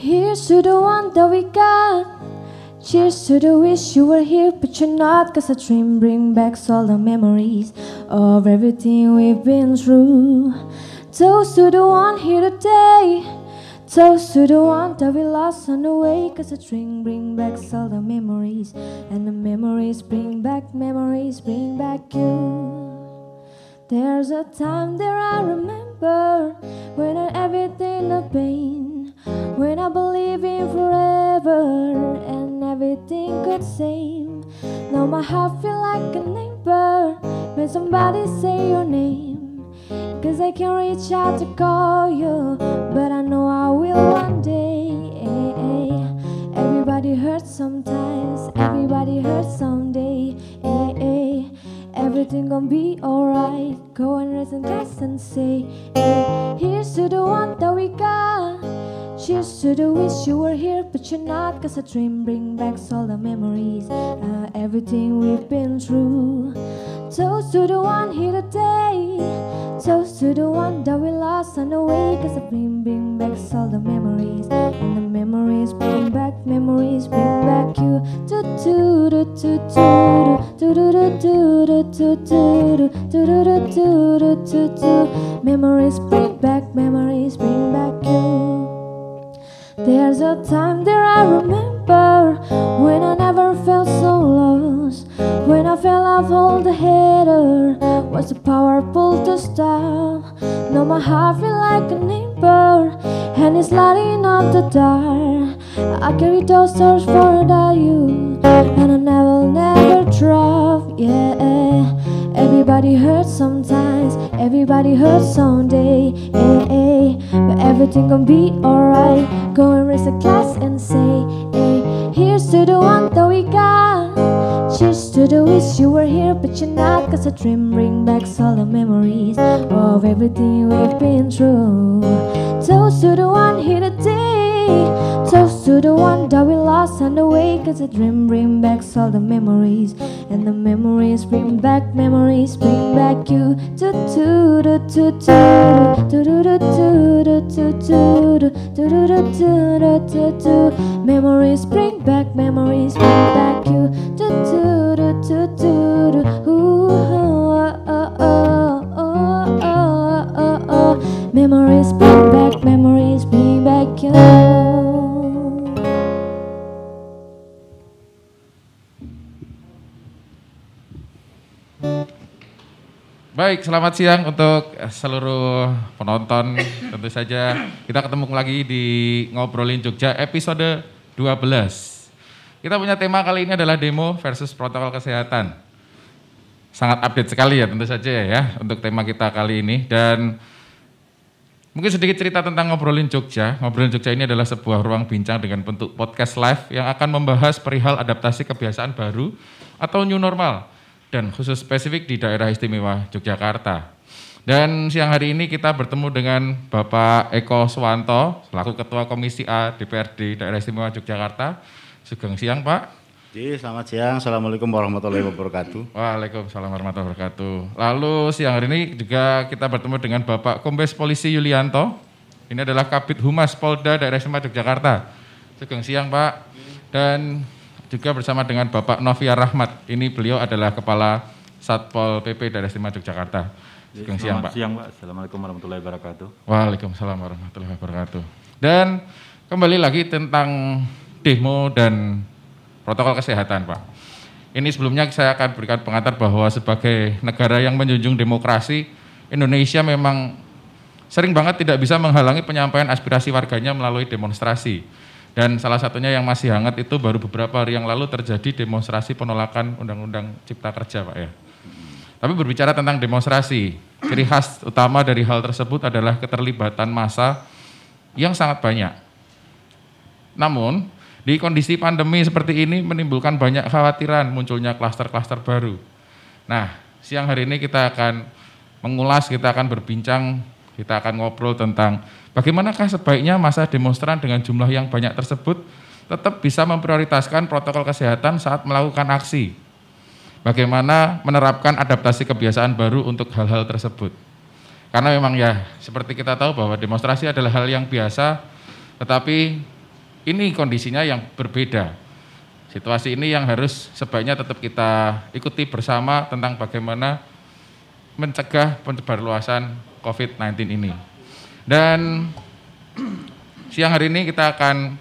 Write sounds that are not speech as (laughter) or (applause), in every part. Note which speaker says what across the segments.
Speaker 1: Here's to the one that we got. Cheers to the wish you were here, but you're not. Cause a dream bring back all the memories of everything we've been through. Toast to the one here today. Toast to the one that we lost on the way. Cause a drink bring back all the memories. And the memories bring back memories, bring back you. There's a time that I remember when everything the pain, when I believe in forever and everything could same. Now my heart feel like a neighbor when somebody say your name. Cause I can reach out to call you, but I know I will one day. Everybody hurts sometimes, everybody hurts someday. Everything gonna be alright. Go and rest and rest and say, here's to the one that we got. Cheers to the wish you were here, but you're not. Cause a dream brings back all the memories, uh, everything we've been through. Toast to the one here today. Toast to the one that we lost on the way. Cause a dream brings back all the memories, and the memories bring back memories, bring back you. Do do do do do do do do do do do do do do do do do do. Memories bring back memories, bring back you. There's a time that I remember when I never felt so lost. When I fell off all the hater was the powerful to stop. Now my heart feel like a neighbor and it's lighting up the dark. I carry those stars for the youth and I never, never drop. Yeah, everybody hurts sometimes, everybody hurts someday. Yeah, eh. but everything gonna be alright. Go and raise a glass and say, hey, here's to the one that we got. Cheers to the wish you were here, but you're not. Cause a dream bring back all the memories of everything we've been through. Toast to the one here today to the one that we lost and away Cause the dream. Brings back all the memories And the memories. Bring back memories. Bring back you. To to to to to to to to to to to to to Memories. Bring back memories. Bring back you. To to to to to
Speaker 2: Baik, selamat siang untuk seluruh penonton. Tentu saja kita ketemu lagi di Ngobrolin Jogja episode 12. Kita punya tema kali ini adalah demo versus protokol kesehatan. Sangat update sekali ya tentu saja ya untuk tema kita kali ini. Dan mungkin sedikit cerita tentang Ngobrolin Jogja. Ngobrolin Jogja ini adalah sebuah ruang bincang dengan bentuk podcast live yang akan membahas perihal adaptasi kebiasaan baru atau new normal dan khusus spesifik di daerah istimewa Yogyakarta. Dan siang hari ini kita bertemu dengan Bapak Eko Swanto, selaku Ketua Komisi A DPRD Daerah Istimewa Yogyakarta. Sugeng siang Pak.
Speaker 3: Jadi selamat siang, Assalamualaikum warahmatullahi wabarakatuh.
Speaker 2: Waalaikumsalam warahmatullahi wabarakatuh. Lalu siang hari ini juga kita bertemu dengan Bapak Kombes Polisi Yulianto. Ini adalah Kabit Humas Polda Daerah Istimewa Yogyakarta. Sugeng siang Pak. Dan juga bersama dengan Bapak Novia Rahmat. Ini beliau adalah Kepala Satpol PP Daerah Istimewa Yogyakarta. Sugeng siang Pak.
Speaker 4: siang Pak, Assalamualaikum warahmatullahi wabarakatuh.
Speaker 2: Waalaikumsalam warahmatullahi wabarakatuh. Dan kembali lagi tentang demo dan protokol kesehatan Pak. Ini sebelumnya saya akan berikan pengantar bahwa sebagai negara yang menjunjung demokrasi, Indonesia memang sering banget tidak bisa menghalangi penyampaian aspirasi warganya melalui demonstrasi. Dan salah satunya yang masih hangat itu baru beberapa hari yang lalu terjadi demonstrasi penolakan Undang-Undang Cipta Kerja Pak ya. Tapi berbicara tentang demonstrasi, ciri khas utama dari hal tersebut adalah keterlibatan massa yang sangat banyak. Namun, di kondisi pandemi seperti ini menimbulkan banyak khawatiran munculnya klaster-klaster baru. Nah, siang hari ini kita akan mengulas, kita akan berbincang, kita akan ngobrol tentang bagaimanakah sebaiknya masa demonstran dengan jumlah yang banyak tersebut tetap bisa memprioritaskan protokol kesehatan saat melakukan aksi. Bagaimana menerapkan adaptasi kebiasaan baru untuk hal-hal tersebut. Karena memang ya seperti kita tahu bahwa demonstrasi adalah hal yang biasa, tetapi ini kondisinya yang berbeda. Situasi ini yang harus sebaiknya tetap kita ikuti bersama tentang bagaimana mencegah penyebarluasan COVID-19 ini. Dan siang hari ini kita akan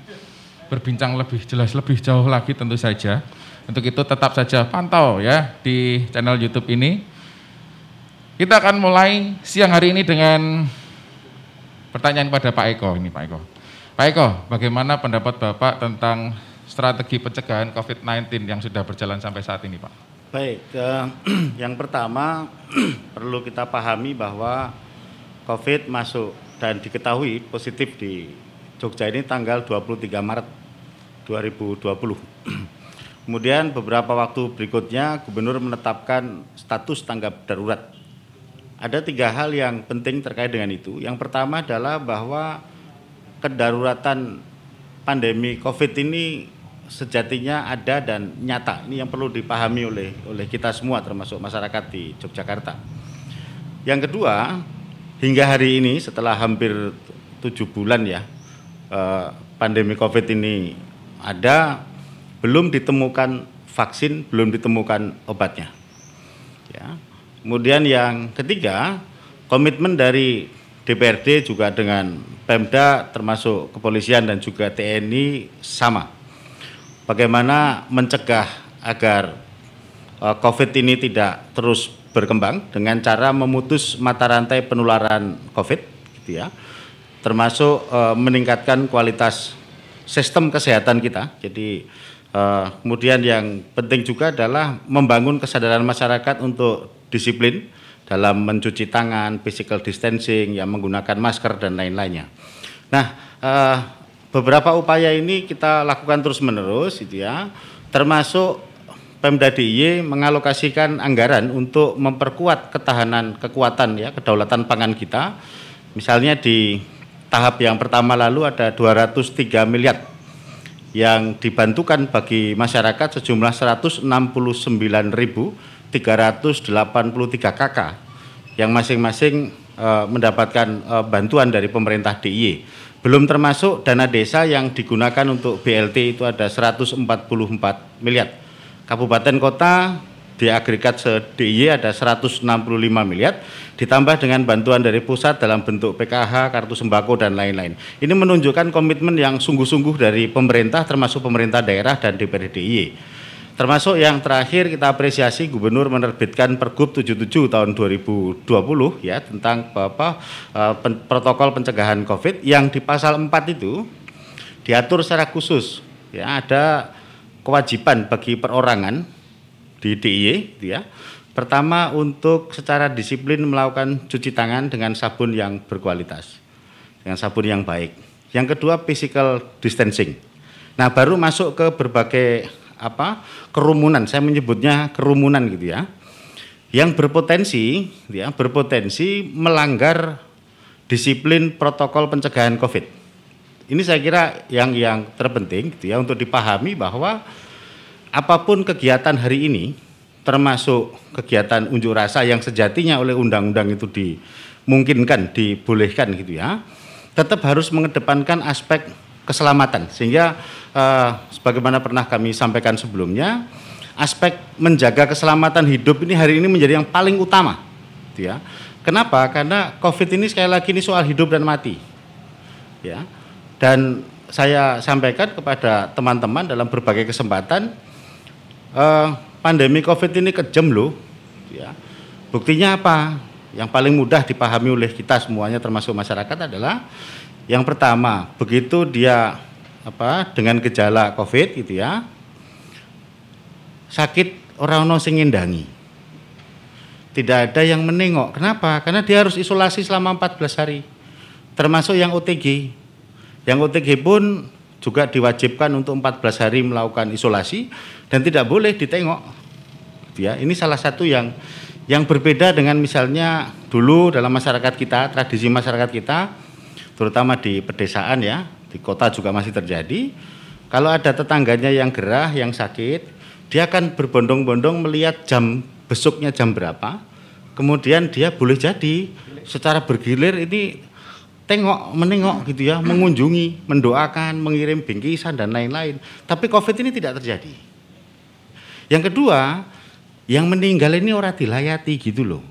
Speaker 2: berbincang lebih jelas, lebih jauh lagi tentu saja. Untuk itu tetap saja pantau ya di channel YouTube ini. Kita akan mulai siang hari ini dengan pertanyaan kepada Pak Eko ini Pak Eko. Pak Eko, bagaimana pendapat Bapak tentang strategi pencegahan COVID-19 yang sudah berjalan sampai saat ini Pak?
Speaker 3: Baik, eh, (clears throat) yang pertama (clears throat) perlu kita pahami bahwa COVID masuk dan diketahui positif di Jogja ini tanggal 23 Maret 2020. (clears throat) Kemudian beberapa waktu berikutnya gubernur menetapkan status tanggap darurat. Ada tiga hal yang penting terkait dengan itu. Yang pertama adalah bahwa kedaruratan pandemi COVID ini sejatinya ada dan nyata. Ini yang perlu dipahami oleh oleh kita semua termasuk masyarakat di Yogyakarta. Yang kedua, hingga hari ini setelah hampir tujuh bulan ya eh, pandemi COVID ini ada, belum ditemukan vaksin, belum ditemukan obatnya. Ya. Kemudian yang ketiga, komitmen dari DPRD juga dengan Pemda termasuk kepolisian dan juga TNI sama. Bagaimana mencegah agar uh, COVID ini tidak terus berkembang dengan cara memutus mata rantai penularan COVID, gitu ya, termasuk uh, meningkatkan kualitas sistem kesehatan kita. Jadi uh, kemudian yang penting juga adalah membangun kesadaran masyarakat untuk disiplin dalam mencuci tangan, physical distancing, yang menggunakan masker dan lain-lainnya. Nah, eh, beberapa upaya ini kita lakukan terus-menerus, gitu ya, termasuk Pemda DIY mengalokasikan anggaran untuk memperkuat ketahanan kekuatan ya kedaulatan pangan kita. Misalnya di tahap yang pertama lalu ada 203 miliar yang dibantukan bagi masyarakat sejumlah 169.000 383 KK yang masing-masing uh, mendapatkan uh, bantuan dari pemerintah DIY. Belum termasuk dana desa yang digunakan untuk BLT itu ada 144 miliar. Kabupaten kota di agregat DIY ada 165 miliar, ditambah dengan bantuan dari pusat dalam bentuk PKH, kartu sembako, dan lain-lain. Ini menunjukkan komitmen yang sungguh-sungguh dari pemerintah, termasuk pemerintah daerah dan DPRD DIY. Termasuk yang terakhir kita apresiasi Gubernur menerbitkan Pergub 77 tahun 2020 ya tentang apa uh, pen, protokol pencegahan Covid yang di pasal 4 itu diatur secara khusus ya ada kewajiban bagi perorangan di DIY gitu ya. Pertama untuk secara disiplin melakukan cuci tangan dengan sabun yang berkualitas. Dengan sabun yang baik. Yang kedua physical distancing. Nah, baru masuk ke berbagai apa kerumunan saya menyebutnya kerumunan gitu ya yang berpotensi ya berpotensi melanggar disiplin protokol pencegahan COVID ini saya kira yang yang terpenting gitu ya untuk dipahami bahwa apa pun kegiatan hari ini termasuk kegiatan unjuk rasa yang sejatinya oleh undang-undang itu dimungkinkan dibolehkan gitu ya tetap harus mengedepankan aspek keselamatan sehingga uh, sebagaimana pernah kami sampaikan sebelumnya, aspek menjaga keselamatan hidup ini hari ini menjadi yang paling utama. Gitu ya. Kenapa? Karena COVID ini sekali lagi ini soal hidup dan mati. Ya. Dan saya sampaikan kepada teman-teman dalam berbagai kesempatan, eh, pandemi COVID ini kejam loh. Ya. Buktinya apa? Yang paling mudah dipahami oleh kita semuanya termasuk masyarakat adalah yang pertama, begitu dia apa dengan gejala Covid gitu ya. Sakit orang ono sing. Tidak ada yang menengok. Kenapa? Karena dia harus isolasi selama 14 hari. Termasuk yang OTG. Yang OTG pun juga diwajibkan untuk 14 hari melakukan isolasi dan tidak boleh ditengok. Ya, ini salah satu yang yang berbeda dengan misalnya dulu dalam masyarakat kita, tradisi masyarakat kita, terutama di pedesaan ya, di kota juga masih terjadi. Kalau ada tetangganya yang gerah, yang sakit, dia akan berbondong-bondong melihat jam besoknya jam berapa. Kemudian dia boleh jadi secara bergilir ini tengok, menengok gitu ya, mengunjungi, mendoakan, mengirim bingkisan dan lain-lain. Tapi COVID ini tidak terjadi. Yang kedua, yang meninggal ini orang dilayati gitu loh.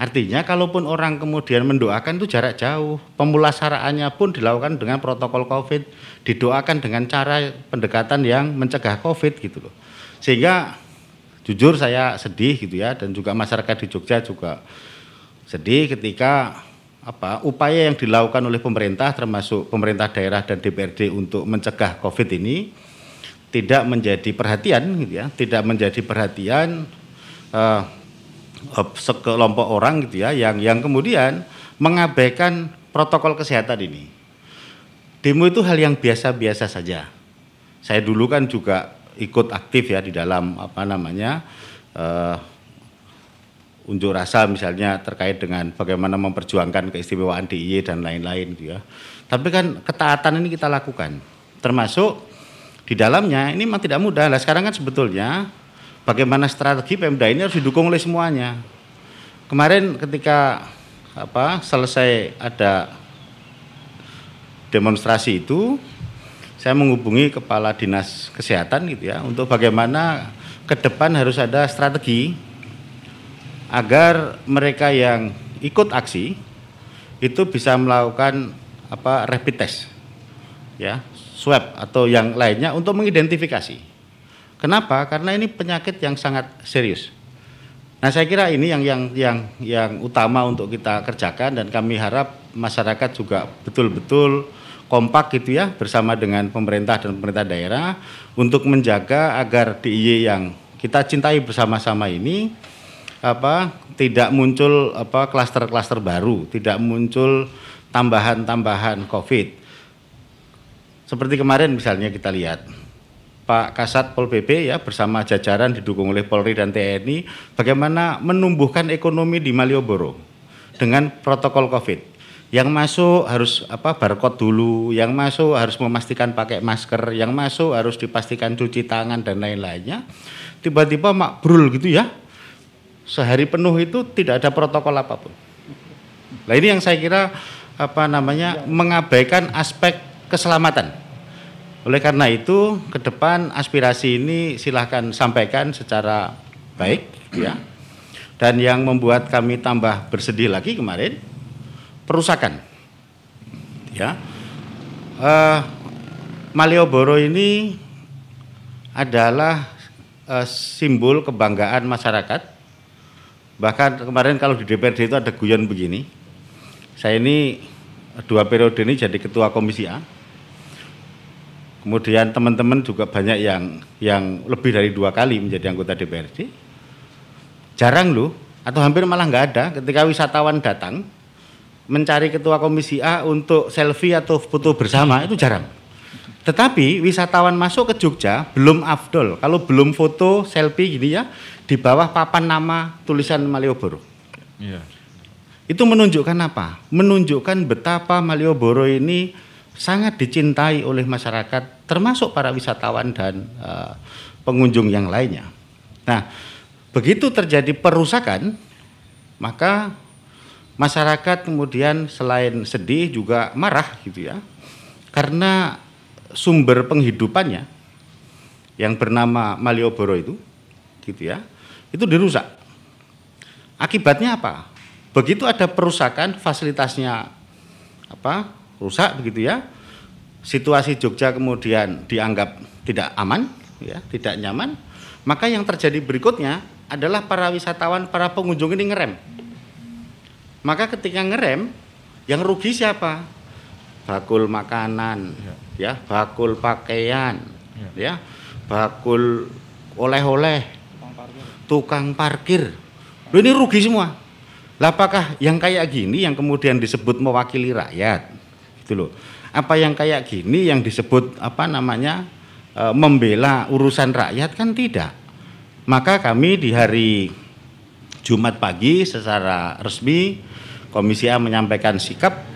Speaker 3: Artinya kalaupun orang kemudian mendoakan itu jarak jauh, pemulasaraannya pun dilakukan dengan protokol COVID, didoakan dengan cara pendekatan yang mencegah COVID gitu loh. Sehingga jujur saya sedih gitu ya dan juga masyarakat di Jogja juga sedih ketika apa upaya yang dilakukan oleh pemerintah termasuk pemerintah daerah dan DPRD untuk mencegah Covid ini tidak menjadi perhatian gitu ya, tidak menjadi perhatian uh, sekelompok orang gitu ya yang yang kemudian mengabaikan protokol kesehatan ini. Demo itu hal yang biasa-biasa saja. Saya dulu kan juga ikut aktif ya di dalam apa namanya uh, unjuk rasa misalnya terkait dengan bagaimana memperjuangkan keistimewaan DIY dan lain-lain gitu ya. Tapi kan ketaatan ini kita lakukan. Termasuk di dalamnya ini memang tidak mudah. Nah, sekarang kan sebetulnya bagaimana strategi Pemda ini harus didukung oleh semuanya. Kemarin ketika apa selesai ada demonstrasi itu saya menghubungi kepala dinas kesehatan gitu ya untuk bagaimana ke depan harus ada strategi agar mereka yang ikut aksi itu bisa melakukan apa rapid test ya swab atau yang lainnya untuk mengidentifikasi. Kenapa? Karena ini penyakit yang sangat serius. Nah saya kira ini yang yang yang yang utama untuk kita kerjakan dan kami harap masyarakat juga betul-betul kompak gitu ya bersama dengan pemerintah dan pemerintah daerah untuk menjaga agar DIY yang kita cintai bersama-sama ini apa tidak muncul apa klaster-klaster baru, tidak muncul tambahan-tambahan Covid. Seperti kemarin misalnya kita lihat Pak Kasat Pol PP ya bersama jajaran didukung oleh Polri dan TNI bagaimana menumbuhkan ekonomi di Malioboro dengan protokol Covid. Yang masuk harus apa barcode dulu, yang masuk harus memastikan pakai masker, yang masuk harus dipastikan cuci tangan dan lain-lainnya. Tiba-tiba makbrul gitu ya, sehari penuh itu tidak ada protokol apa pun. Nah ini yang saya kira apa namanya mengabaikan aspek keselamatan. Oleh karena itu ke depan aspirasi ini silahkan sampaikan secara baik ya. Dan yang membuat kami tambah bersedih lagi kemarin perusakan. Ya. Uh, Malioboro ini adalah uh, simbol kebanggaan masyarakat Bahkan kemarin kalau di DPRD itu ada guyon begini. Saya ini dua periode ini jadi ketua komisi A. Kemudian teman-teman juga banyak yang yang lebih dari dua kali menjadi anggota DPRD. Jarang loh, atau hampir malah nggak ada ketika wisatawan datang mencari ketua komisi A untuk selfie atau foto bersama itu jarang. Tetapi wisatawan masuk ke Jogja belum afdol. Kalau belum foto selfie gini ya, di bawah papan nama tulisan Malioboro. Iya. Itu menunjukkan apa? Menunjukkan betapa Malioboro ini sangat dicintai oleh masyarakat, termasuk para wisatawan dan uh, pengunjung yang lainnya. Nah, begitu terjadi perusakan, maka masyarakat kemudian selain sedih juga marah gitu ya, karena sumber penghidupannya yang bernama Malioboro itu, gitu ya, itu dirusak. Akibatnya apa? Begitu ada perusakan fasilitasnya apa? rusak begitu ya. Situasi Jogja kemudian dianggap tidak aman, ya, tidak nyaman, maka yang terjadi berikutnya adalah para wisatawan, para pengunjung ini ngerem. Maka ketika ngerem, yang rugi siapa? Bakul makanan, ya, bakul pakaian, ya, ya bakul oleh-oleh, tukang parkir. Loh ini rugi semua. Lah apakah yang kayak gini yang kemudian disebut mewakili rakyat? Gitu loh. Apa yang kayak gini yang disebut apa namanya e, membela urusan rakyat kan tidak. Maka kami di hari Jumat pagi secara resmi Komisi A menyampaikan sikap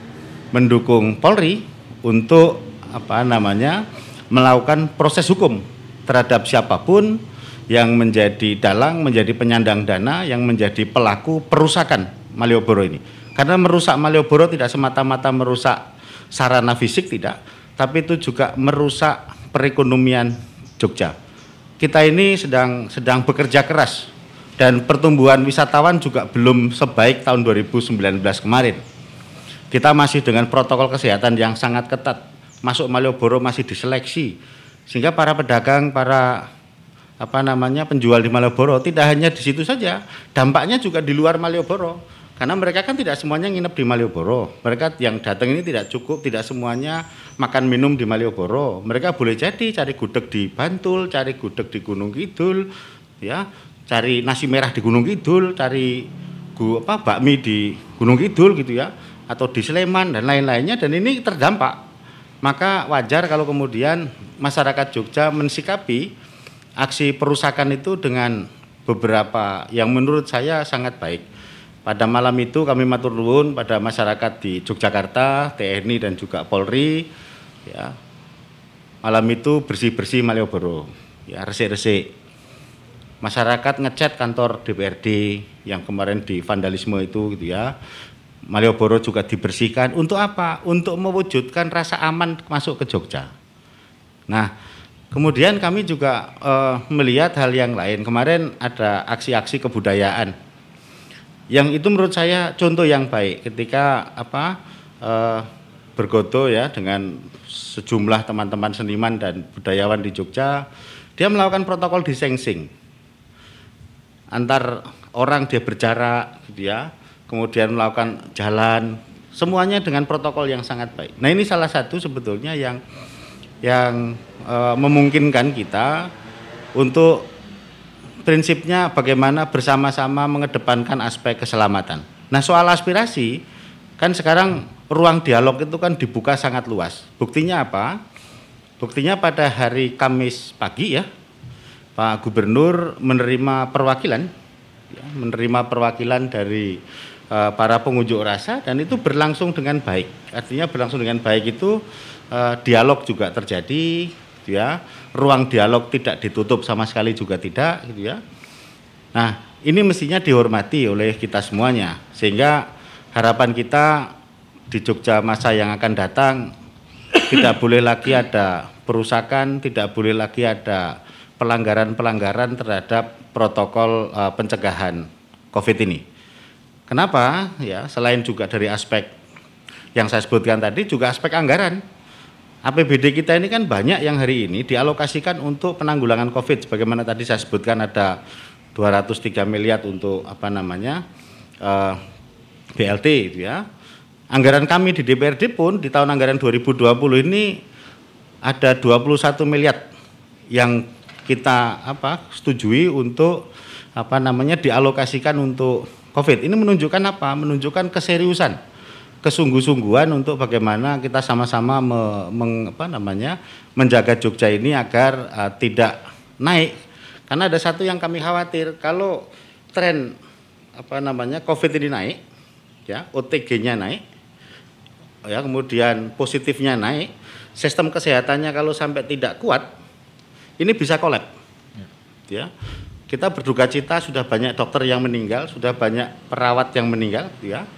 Speaker 3: mendukung Polri untuk apa namanya melakukan proses hukum terhadap siapa pun yang menjadi dalang, menjadi penyandang dana, yang menjadi pelaku perusakan Malioboro ini. Karena merusak Malioboro tidak semata-mata merusak sarana fisik tidak, tapi itu juga merusak perekonomian Jogja. Kita ini sedang sedang bekerja keras dan pertumbuhan wisatawan juga belum sebaik tahun 2019 kemarin. Kita masih dengan protokol kesehatan yang sangat ketat. Masuk Malioboro masih diseleksi. Sehingga para pedagang, para apa namanya penjual di Malioboro tidak hanya di situ saja, dampaknya juga di luar Malioboro. Karena mereka kan tidak semuanya nginep di Malioboro. Mereka yang datang ini tidak cukup, tidak semuanya makan minum di Malioboro. Mereka boleh jadi cari gudeg di Bantul, cari gudeg di Gunung Kidul, ya, cari nasi merah di Gunung Kidul, cari gu, apa bakmi di Gunung Kidul gitu ya atau di Sleman dan lain-lainnya dan ini terdampak. Maka wajar kalau kemudian masyarakat Jogja mensikapi aksi perusakan itu dengan beberapa yang menurut saya sangat baik. Pada malam itu kami matur nuwun pada masyarakat di Yogyakarta, TNI dan juga Polri ya. Malam itu bersih-bersih Malioboro, ya resik-resik. Masyarakat ngecat kantor DPRD yang kemarin di vandalisme itu gitu ya Malioboro juga dibersihkan. Untuk apa? Untuk mewujudkan rasa aman masuk ke Jogja. Nah, kemudian kami juga uh, melihat hal yang lain. Kemarin ada aksi-aksi kebudayaan. Yang itu menurut saya contoh yang baik ketika apa uh, bergoto ya dengan sejumlah teman-teman seniman dan budayawan di Jogja, dia melakukan protokol distancing antar orang dia berjarak, gitu ya kemudian melakukan jalan, semuanya dengan protokol yang sangat baik. Nah ini salah satu sebetulnya yang yang e, memungkinkan kita untuk prinsipnya bagaimana bersama-sama mengedepankan aspek keselamatan. Nah soal aspirasi kan sekarang ruang dialog itu kan dibuka sangat luas. Buktinya apa? Buktinya pada hari Kamis pagi ya, Pak Gubernur menerima perwakilan, ya, menerima perwakilan dari Eh, para pengunjuk rasa dan itu berlangsung dengan baik. Artinya berlangsung dengan baik itu uh, dialog juga terjadi, gitu ya. Ruang dialog tidak ditutup sama sekali juga tidak, gitu ya. Nah, ini mestinya dihormati oleh kita semuanya sehingga harapan kita di Jogja masa yang akan datang tidak boleh lagi ada perusakan, tidak boleh lagi ada pelanggaran-pelanggaran terhadap protokol uh, pencegahan COVID ini. Kenapa? Ya, selain juga dari aspek yang saya sebutkan tadi juga aspek anggaran. APBD kita ini kan banyak yang hari ini dialokasikan untuk penanggulangan Covid sebagaimana tadi saya sebutkan ada 203 miliar untuk apa namanya? Eh, BLT itu ya. Anggaran kami di DPRD pun di tahun anggaran 2020 ini ada 21 miliar yang kita apa setujui untuk apa namanya dialokasikan untuk COVID. Ini menunjukkan apa? Menunjukkan keseriusan, kesungguh-sungguhan untuk bagaimana kita sama-sama me, meng, apa namanya menjaga Jogja ini agar uh, tidak naik. Karena ada satu yang kami khawatir kalau tren apa namanya COVID ini naik, ya OTG-nya naik, ya kemudian positifnya naik, sistem kesehatannya kalau sampai tidak kuat, ini bisa kolab, ya kita berduka cita sudah banyak dokter yang meninggal, sudah banyak perawat yang meninggal, ya.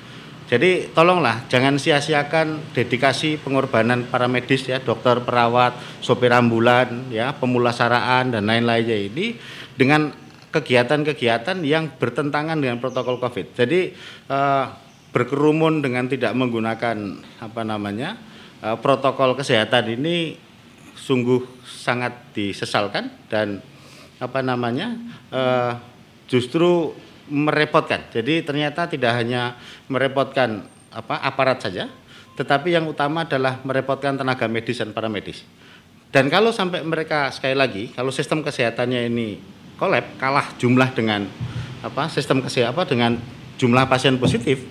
Speaker 3: Jadi tolonglah jangan sia-siakan dedikasi pengorbanan para medis ya, dokter, perawat, sopir ambulan, ya, pemulasaraan dan lain-lainnya ini dengan kegiatan-kegiatan yang bertentangan dengan protokol Covid. Jadi eh, berkerumun dengan tidak menggunakan apa namanya eh, protokol kesehatan ini sungguh sangat disesalkan dan apa namanya uh, justru merepotkan. Jadi ternyata tidak hanya merepotkan apa aparat saja, tetapi yang utama adalah merepotkan tenaga medis dan para medis. Dan kalau sampai mereka sekali lagi, kalau sistem kesehatannya ini kolab, kalah jumlah dengan apa sistem kesehatan apa dengan jumlah pasien positif,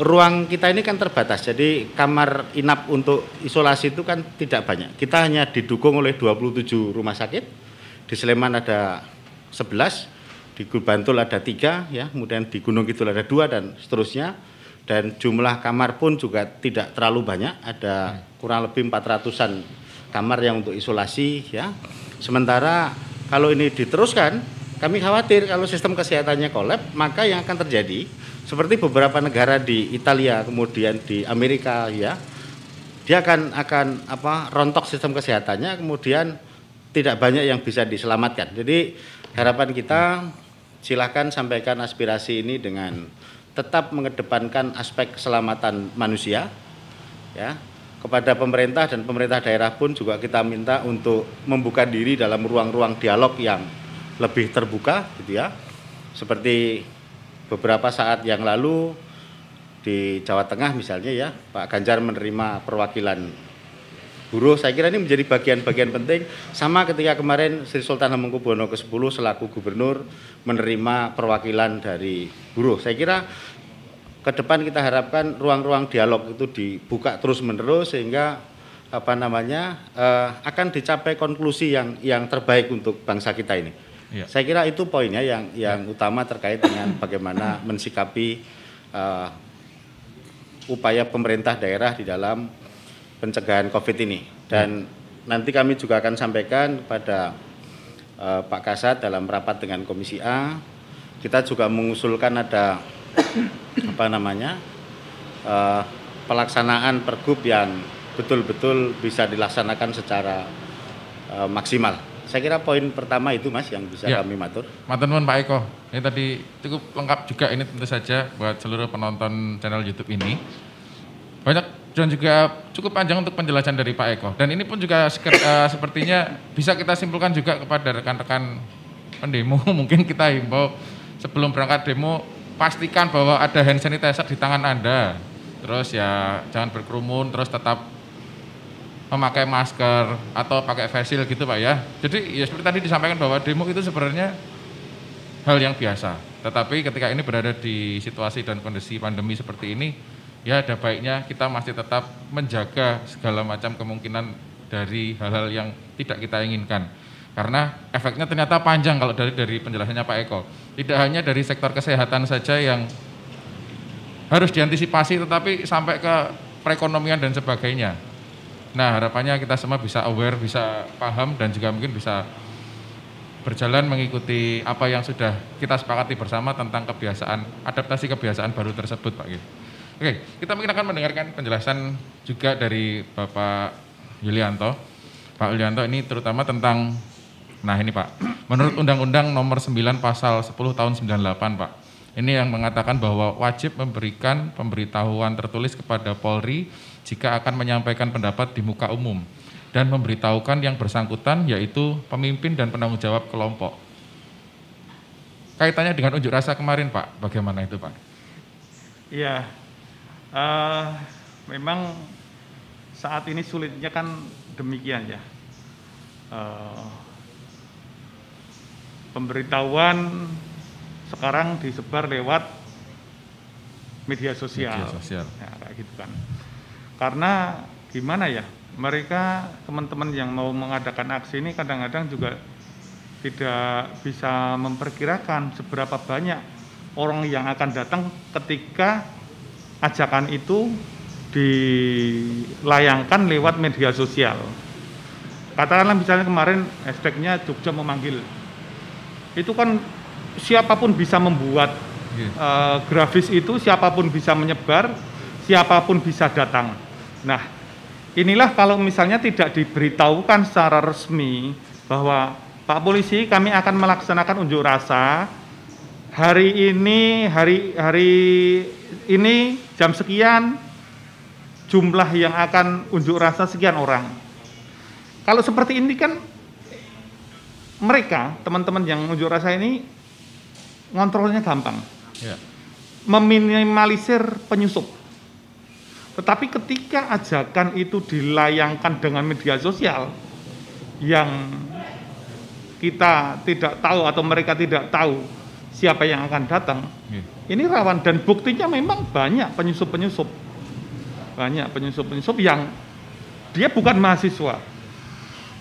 Speaker 3: ruang kita ini kan terbatas. Jadi kamar inap untuk isolasi itu kan tidak banyak. Kita hanya didukung oleh 27 rumah sakit di Sleman ada 11, di Bantul ada tiga, ya, kemudian di Gunung Kidul ada dua dan seterusnya. Dan jumlah kamar pun juga tidak terlalu banyak, ada kurang lebih 400-an kamar yang untuk isolasi, ya. Sementara kalau ini diteruskan, kami khawatir kalau sistem kesehatannya kolab, maka yang akan terjadi seperti beberapa negara di Italia kemudian di Amerika ya dia akan akan apa rontok sistem kesehatannya kemudian tidak banyak yang bisa diselamatkan jadi harapan kita silahkan sampaikan aspirasi ini dengan tetap mengedepankan aspek keselamatan manusia ya kepada pemerintah dan pemerintah daerah pun juga kita minta untuk membuka diri dalam ruang-ruang dialog yang lebih terbuka gitu ya. Seperti beberapa saat yang lalu di Jawa Tengah misalnya ya, Pak Ganjar menerima perwakilan buruh. Saya kira ini menjadi bagian-bagian penting sama ketika kemarin Sri Sultan Hamengkubuwono ke-10 selaku gubernur menerima perwakilan dari buruh. Saya kira ke depan kita harapkan ruang-ruang dialog itu dibuka terus-menerus sehingga apa namanya uh, akan dicapai konklusi yang yang terbaik untuk bangsa kita ini. Ya. Saya kira itu poinnya yang yang ya. utama terkait dengan bagaimana mensikapi uh, upaya pemerintah daerah di dalam pencegahan COVID ini. Dan ya. nanti kami juga akan sampaikan kepada uh, Pak Kasat dalam rapat dengan Komisi A. Kita juga mengusulkan ada (coughs) apa namanya uh, pelaksanaan pergub yang betul-betul bisa dilaksanakan secara uh, maksimal. Saya kira poin pertama itu Mas yang bisa ya. kami matur.
Speaker 2: Matur Pak Eko. Ini tadi cukup lengkap juga ini tentu saja buat seluruh penonton channel YouTube ini. Banyak dan juga cukup panjang untuk penjelasan dari Pak Eko. Dan ini pun juga uh, sepertinya bisa kita simpulkan juga kepada rekan-rekan pendemo. (laughs) Mungkin kita himbau sebelum berangkat demo pastikan bahwa ada hand sanitizer di tangan Anda. Terus ya jangan berkerumun, terus tetap memakai masker atau pakai face gitu Pak ya. Jadi ya seperti tadi disampaikan bahwa demo itu sebenarnya hal yang biasa. Tetapi ketika ini berada di situasi dan kondisi pandemi seperti ini, ya ada baiknya kita masih tetap menjaga segala macam kemungkinan dari hal-hal yang tidak kita inginkan. Karena efeknya ternyata panjang kalau dari dari penjelasannya Pak Eko. Tidak hanya dari sektor kesehatan saja yang harus diantisipasi tetapi sampai ke perekonomian dan sebagainya. Nah, harapannya kita semua bisa aware, bisa paham dan juga mungkin bisa berjalan mengikuti apa yang sudah kita sepakati bersama tentang kebiasaan adaptasi kebiasaan baru tersebut, Pak. Oke, kita mungkin akan mendengarkan penjelasan juga dari Bapak Yulianto. Pak Yulianto ini terutama tentang Nah ini Pak, menurut Undang-Undang nomor 9 pasal 10 tahun 98 Pak, ini yang mengatakan bahwa wajib memberikan pemberitahuan tertulis kepada Polri jika akan menyampaikan pendapat di muka umum dan memberitahukan yang bersangkutan yaitu pemimpin dan penanggung jawab kelompok. Kaitannya dengan unjuk rasa kemarin Pak, bagaimana itu Pak?
Speaker 5: Iya, uh, memang saat ini sulitnya kan demikian ya. Uh, pemberitahuan sekarang disebar lewat media sosial. Media sosial. Ya, kayak gitu kan. Karena gimana ya? Mereka teman-teman yang mau mengadakan aksi ini kadang-kadang juga tidak bisa memperkirakan seberapa banyak orang yang akan datang ketika ajakan itu dilayangkan lewat media sosial. Katakanlah misalnya kemarin hashtagnya Jogja memanggil itu kan siapa pun bisa membuat yeah. uh, grafis itu, siapa pun bisa menyebar, siapa pun bisa datang. Nah, inilah kalau misalnya tidak diberitahukan secara resmi bahwa Pak Polisi kami akan melaksanakan unjuk rasa hari ini hari hari ini jam sekian jumlah yang akan unjuk rasa sekian orang. Kalau seperti ini kan mereka teman-teman yang unjuk rasa ini ngontrolnya gampang, ya. meminimalisir penyusup. Tetapi ketika ajakan itu dilayangkan dengan media sosial yang kita tidak tahu atau mereka tidak tahu siapa yang akan datang, ya. ini rawan dan buktinya memang banyak penyusup-penyusup, banyak penyusup-penyusup yang dia bukan mahasiswa,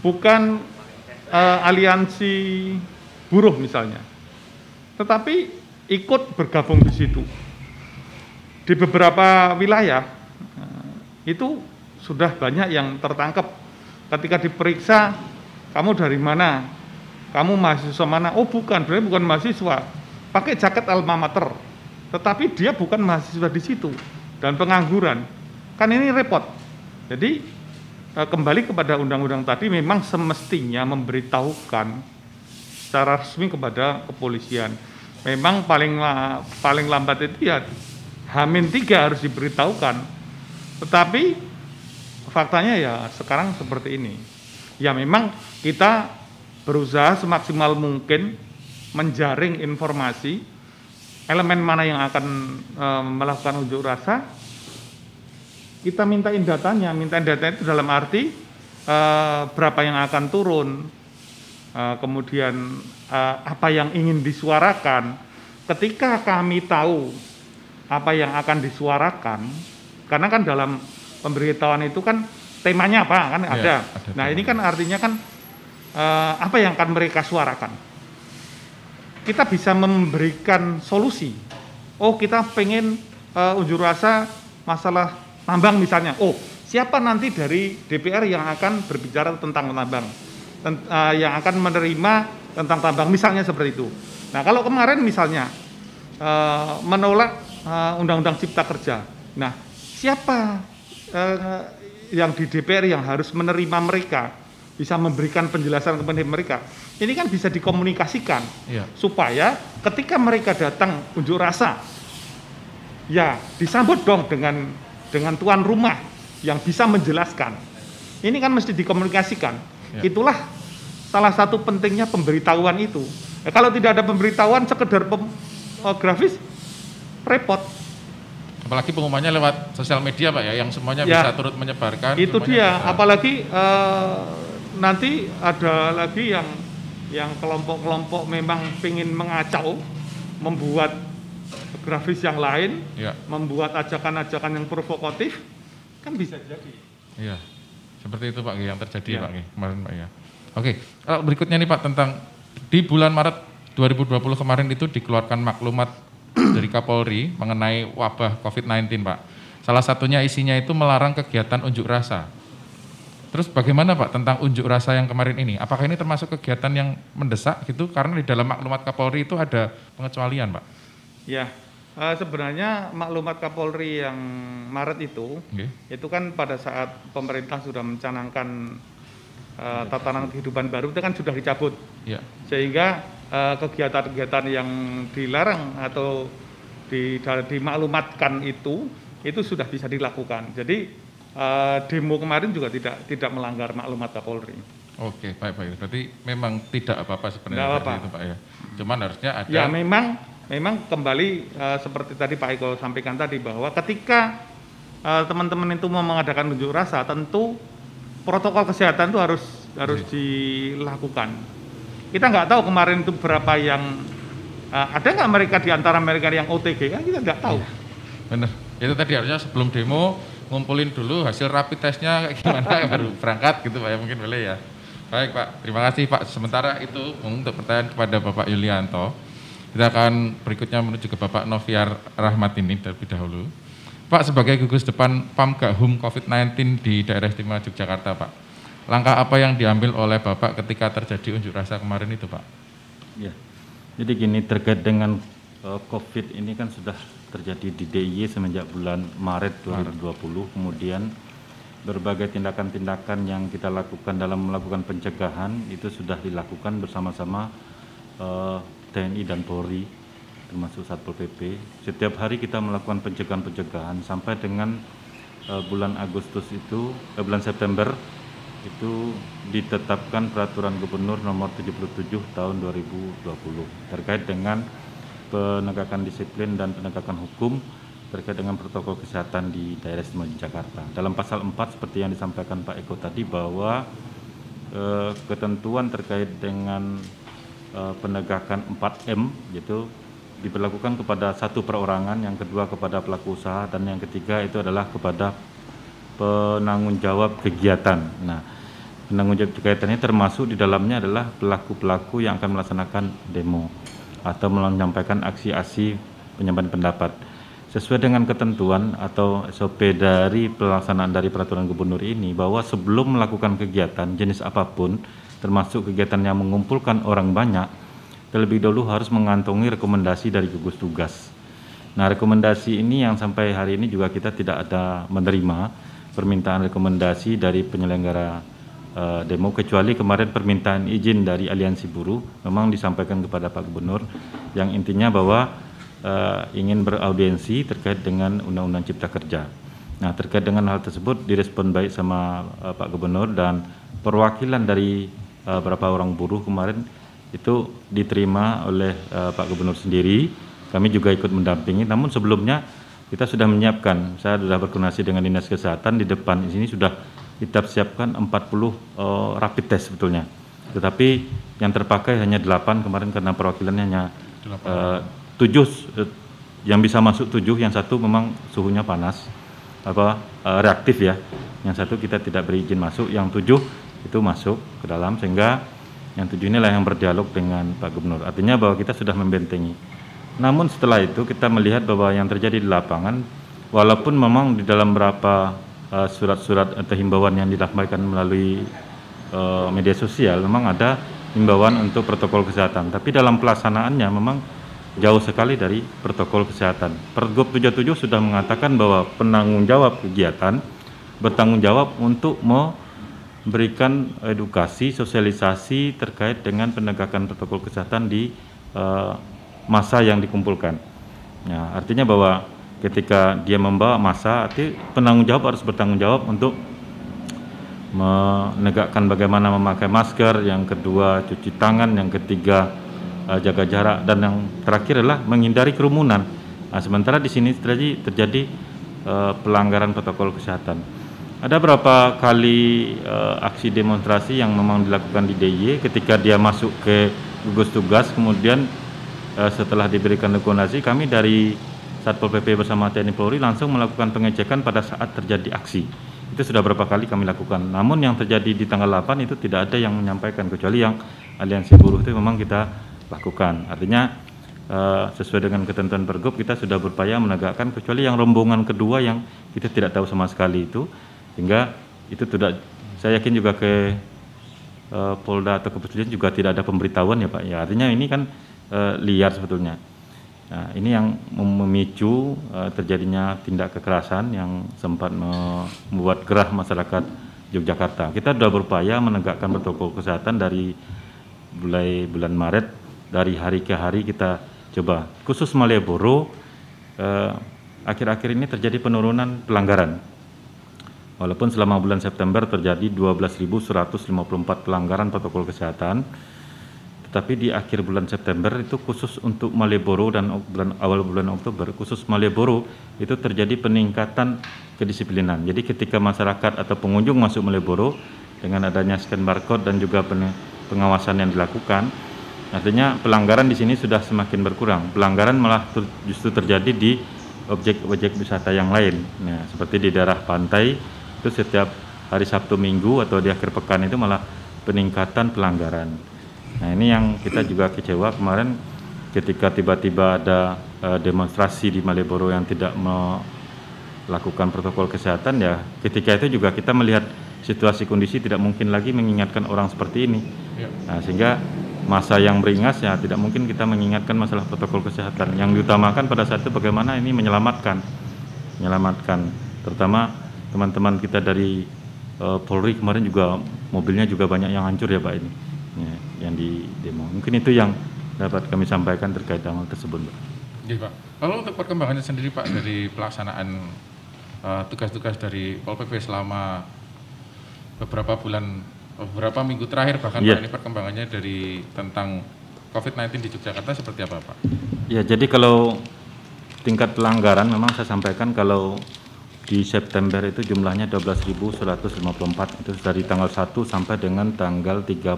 Speaker 5: bukan uh, aliansi buruh misalnya. Tetapi ikut bergabung di situ. Di beberapa wilayah uh, itu sudah banyak yang tertangkap. Ketika diperiksa, kamu dari mana? Kamu mahasiswa mana? Oh bukan, berarti bukan mahasiswa. Pakai jaket alma mater. tetapi dia bukan mahasiswa di situ dan pengangguran. Kan ini repot. Jadi eh, kembali kepada undang-undang tadi memang semestinya memberitahukan secara resmi kepada kepolisian. Memang paling paling lambat itu ya Hamin tiga harus diberitahukan. Tetapi faktanya ya sekarang seperti ini. Ya memang kita berusaha semaksimal mungkin menjaring informasi elemen mana yang akan e, melakukan unjuk rasa. Kita mintain datanya mintain data itu dalam arti e, berapa yang akan turun e, kemudian e, apa yang ingin disuarakan. Ketika kami tahu apa yang akan disuarakan karena kan dalam pemberitahuan itu kan temanya apa kan ya, ada. ada nah ini kan artinya kan e, apa yang akan mereka suarakan kita bisa memberikan solusi. Oh, kita pengen uh, unjuk rasa masalah tambang misalnya. Oh, siapa nanti dari DPR yang akan berbicara tentang tambang, Tent, uh, yang akan menerima tentang tambang, misalnya seperti itu. Nah, kalau kemarin misalnya uh, menolak Undang-Undang uh, Cipta Kerja, nah siapa uh, yang di DPR yang harus menerima mereka? Bisa memberikan penjelasan kepada mereka. Ini kan bisa dikomunikasikan ya. supaya ketika mereka datang unjuk rasa, ya disambut dong dengan dengan tuan rumah yang bisa menjelaskan. Ini kan mesti dikomunikasikan. Ya. Itulah salah satu pentingnya pemberitahuan itu. Ya, kalau tidak ada pemberitahuan sekedar pem, uh, grafis, repot.
Speaker 2: Apalagi pengumumannya lewat sosial media pak ya, yang semuanya ya, bisa turut menyebarkan.
Speaker 5: Itu dia. Bisa. Apalagi uh, nanti ada lagi yang yang kelompok-kelompok memang ingin mengacau, membuat grafis yang lain, ya. membuat ajakan-ajakan yang provokatif, kan bisa jadi.
Speaker 2: Iya, seperti itu Pak yang terjadi ya. Pak kemarin Pak ya. Oke, berikutnya nih Pak tentang di bulan Maret 2020 kemarin itu dikeluarkan maklumat (clears throat) dari Kapolri mengenai wabah COVID-19 Pak. Salah satunya isinya itu melarang kegiatan unjuk rasa Terus bagaimana Pak tentang unjuk rasa yang kemarin ini? Apakah ini termasuk kegiatan yang mendesak gitu? Karena di dalam maklumat Kapolri itu ada pengecualian Pak.
Speaker 5: Ya, uh, sebenarnya maklumat Kapolri yang Maret itu, okay. itu kan pada saat pemerintah sudah mencanangkan uh, tatanan kehidupan baru itu kan sudah dicabut. Ya. Sehingga uh, kegiatan-kegiatan yang dilarang atau di, dimaklumatkan itu, itu sudah bisa dilakukan. Jadi uh, demo kemarin juga tidak tidak melanggar maklumat Kapolri.
Speaker 2: Oke, baik baik. Berarti memang tidak apa-apa sebenarnya
Speaker 5: apa. itu Pak
Speaker 2: ya. Cuman harusnya ada
Speaker 5: Ya memang memang kembali uh, seperti tadi Pak Eko sampaikan tadi bahwa ketika uh, teman-teman itu mau mengadakan unjuk rasa tentu protokol kesehatan itu harus harus Jadi. dilakukan. Kita nggak tahu kemarin itu berapa yang uh, ada nggak mereka di antara mereka yang OTG kan kita nggak tahu.
Speaker 2: Benar. Itu tadi harusnya sebelum demo ngumpulin dulu hasil rapid testnya gimana (laughs) baru berangkat gitu Pak ya mungkin boleh ya. Baik Pak, terima kasih Pak. Sementara itu untuk pertanyaan kepada Bapak Yulianto, kita akan berikutnya menuju ke Bapak Noviar Rahmat ini terlebih dahulu. Pak sebagai gugus depan Pamgahum COVID-19 di daerah istimewa Yogyakarta Pak, langkah apa yang diambil oleh Bapak ketika terjadi unjuk rasa kemarin itu Pak?
Speaker 4: Ya, jadi gini terkait dengan uh, COVID ini kan sudah terjadi di DIY semenjak bulan Maret 2020 kemudian berbagai tindakan-tindakan yang kita lakukan dalam melakukan pencegahan itu sudah dilakukan bersama-sama uh, eh, TNI dan Polri termasuk Satpol PP. Setiap hari kita melakukan pencegahan-pencegahan sampai dengan uh, bulan Agustus itu, uh, bulan September itu ditetapkan peraturan gubernur nomor 77 tahun 2020 terkait dengan penegakan disiplin dan penegakan hukum terkait dengan protokol kesehatan di daerah istimewa Jakarta. Dalam pasal 4 seperti yang disampaikan Pak Eko tadi bahwa eh, ketentuan terkait dengan eh, penegakan 4M yaitu diberlakukan kepada satu perorangan, yang kedua kepada pelaku usaha dan yang ketiga itu adalah kepada penanggung jawab kegiatan. Nah, penanggung jawab kegiatan ini termasuk di dalamnya adalah pelaku-pelaku yang akan melaksanakan demo atau menyampaikan aksi-aksi penyampaian pendapat sesuai dengan ketentuan atau SOP dari pelaksanaan dari peraturan gubernur ini bahwa sebelum melakukan kegiatan jenis apa pun termasuk kegiatan yang mengumpulkan orang banyak terlebih dahulu harus mengantongi rekomendasi dari gugus tugas. Nah, rekomendasi ini yang sampai hari ini juga kita tidak ada menerima permintaan rekomendasi dari penyelenggara uh, demo kecuali kemarin permintaan izin dari Aliansi Buruh memang disampaikan kepada Pak Gubernur yang intinya bahwa uh, ingin beraudiensi terkait dengan Undang-Undang Cipta Kerja. Nah, terkait dengan hal tersebut direspon baik sama uh, Pak Gubernur dan perwakilan dari uh, beberapa orang buruh kemarin itu diterima oleh uh, Pak Gubernur sendiri kami juga ikut mendampingi. Namun sebelumnya kita sudah menyiapkan, saya sudah berkoordinasi dengan Dinas Kesehatan di depan di sini sudah kita siapkan 40 uh, rapid test sebetulnya. Tetapi yang terpakai hanya 8 kemarin karena perwakilannya hanya uh, 7 uh, yang bisa masuk 7, yang satu memang suhunya panas apa uh, reaktif ya. Yang satu kita tidak berizin masuk, yang 7 itu masuk ke dalam sehingga yang tujuh inilah yang berdialog dengan Pak Gubernur. Artinya bahwa kita sudah membentengi namun setelah itu kita melihat bahwa yang terjadi di lapangan, walaupun memang di dalam beberapa uh, surat-surat atau himbauan yang dilakukan melalui uh, media sosial, memang ada himbauan untuk protokol kesehatan. Tapi dalam pelaksanaannya memang jauh sekali dari protokol kesehatan. Pergub 77 sudah mengatakan bahwa penanggung jawab kegiatan bertanggung jawab untuk memberikan edukasi, sosialisasi terkait dengan penegakan protokol kesehatan di uh, masa yang dikumpulkan. Ya, artinya bahwa ketika dia membawa masa, arti penanggung jawab harus bertanggung jawab untuk menegakkan bagaimana memakai masker, yang kedua cuci tangan, yang ketiga uh, jaga jarak, dan yang terakhir adalah menghindari kerumunan. Nah, sementara di sini terjadi terjadi uh, pelanggaran protokol kesehatan. Ada berapa kali uh, aksi demonstrasi yang memang dilakukan di DIY ketika dia masuk ke gugus tugas, kemudian Eh, setelah diberikan rekomendasi kami dari Satpol PP bersama TNI Polri langsung melakukan pengecekan pada saat terjadi aksi. Itu sudah berapa kali kami lakukan. Namun yang terjadi di tanggal 8 itu tidak ada yang menyampaikan kecuali yang aliansi buruh itu memang kita lakukan. Artinya uh, sesuai dengan ketentuan pergub kita sudah berupaya menegakkan kecuali yang rombongan kedua yang kita tidak tahu sama sekali itu sehingga itu tidak saya yakin juga ke uh, Polda atau kepolisian juga tidak ada pemberitahuan ya Pak. Ya artinya ini kan uh, liar sebetulnya. Nah, ini yang memicu uh, terjadinya tindak kekerasan yang sempat membuat gerah masyarakat Yogyakarta. Kita sudah berupaya menegakkan protokol kesehatan dari mulai bulan Maret, dari hari ke hari kita coba. Khusus Malioboro, uh, akhir-akhir ini terjadi penurunan pelanggaran. Walaupun selama bulan September terjadi 12.154 pelanggaran protokol kesehatan, tapi di akhir bulan September itu khusus untuk Malioboro dan bulan awal bulan Oktober khusus Malioboro itu terjadi peningkatan kedisiplinan. Jadi ketika masyarakat atau pengunjung masuk Malioboro dengan adanya scan barcode dan juga pengawasan yang dilakukan, artinya pelanggaran di sini sudah semakin berkurang. Pelanggaran malah justru terjadi di objek-objek wisata yang lain. Nah, seperti di daerah pantai itu setiap hari Sabtu Minggu atau di akhir pekan itu malah peningkatan pelanggaran. Nah ini yang kita juga kecewa kemarin ketika tiba-tiba ada uh, demonstrasi di Malioboro yang tidak melakukan protokol kesehatan ya ketika itu juga kita melihat situasi kondisi tidak mungkin lagi mengingatkan orang seperti ini. Ya. Nah sehingga masa yang beringas ya tidak mungkin kita mengingatkan masalah protokol kesehatan. Yang diutamakan pada saat itu bagaimana ini menyelamatkan, menyelamatkan terutama teman-teman kita dari uh, Polri kemarin juga mobilnya juga banyak yang hancur ya Pak ini ya, yang di demo. Mungkin itu yang dapat kami sampaikan terkait hal tersebut, Pak.
Speaker 2: Iya, Pak. Lalu untuk perkembangannya sendiri, Pak, dari pelaksanaan eh, tugas-tugas uh, dari Pol PP selama beberapa bulan, beberapa minggu terakhir, bahkan yeah. Pak, ini perkembangannya dari tentang COVID-19 di Yogyakarta seperti apa, Pak?
Speaker 4: Ya, jadi kalau tingkat pelanggaran memang saya sampaikan kalau di September itu jumlahnya 12.154 itu dari tanggal 1 sampai dengan tanggal 30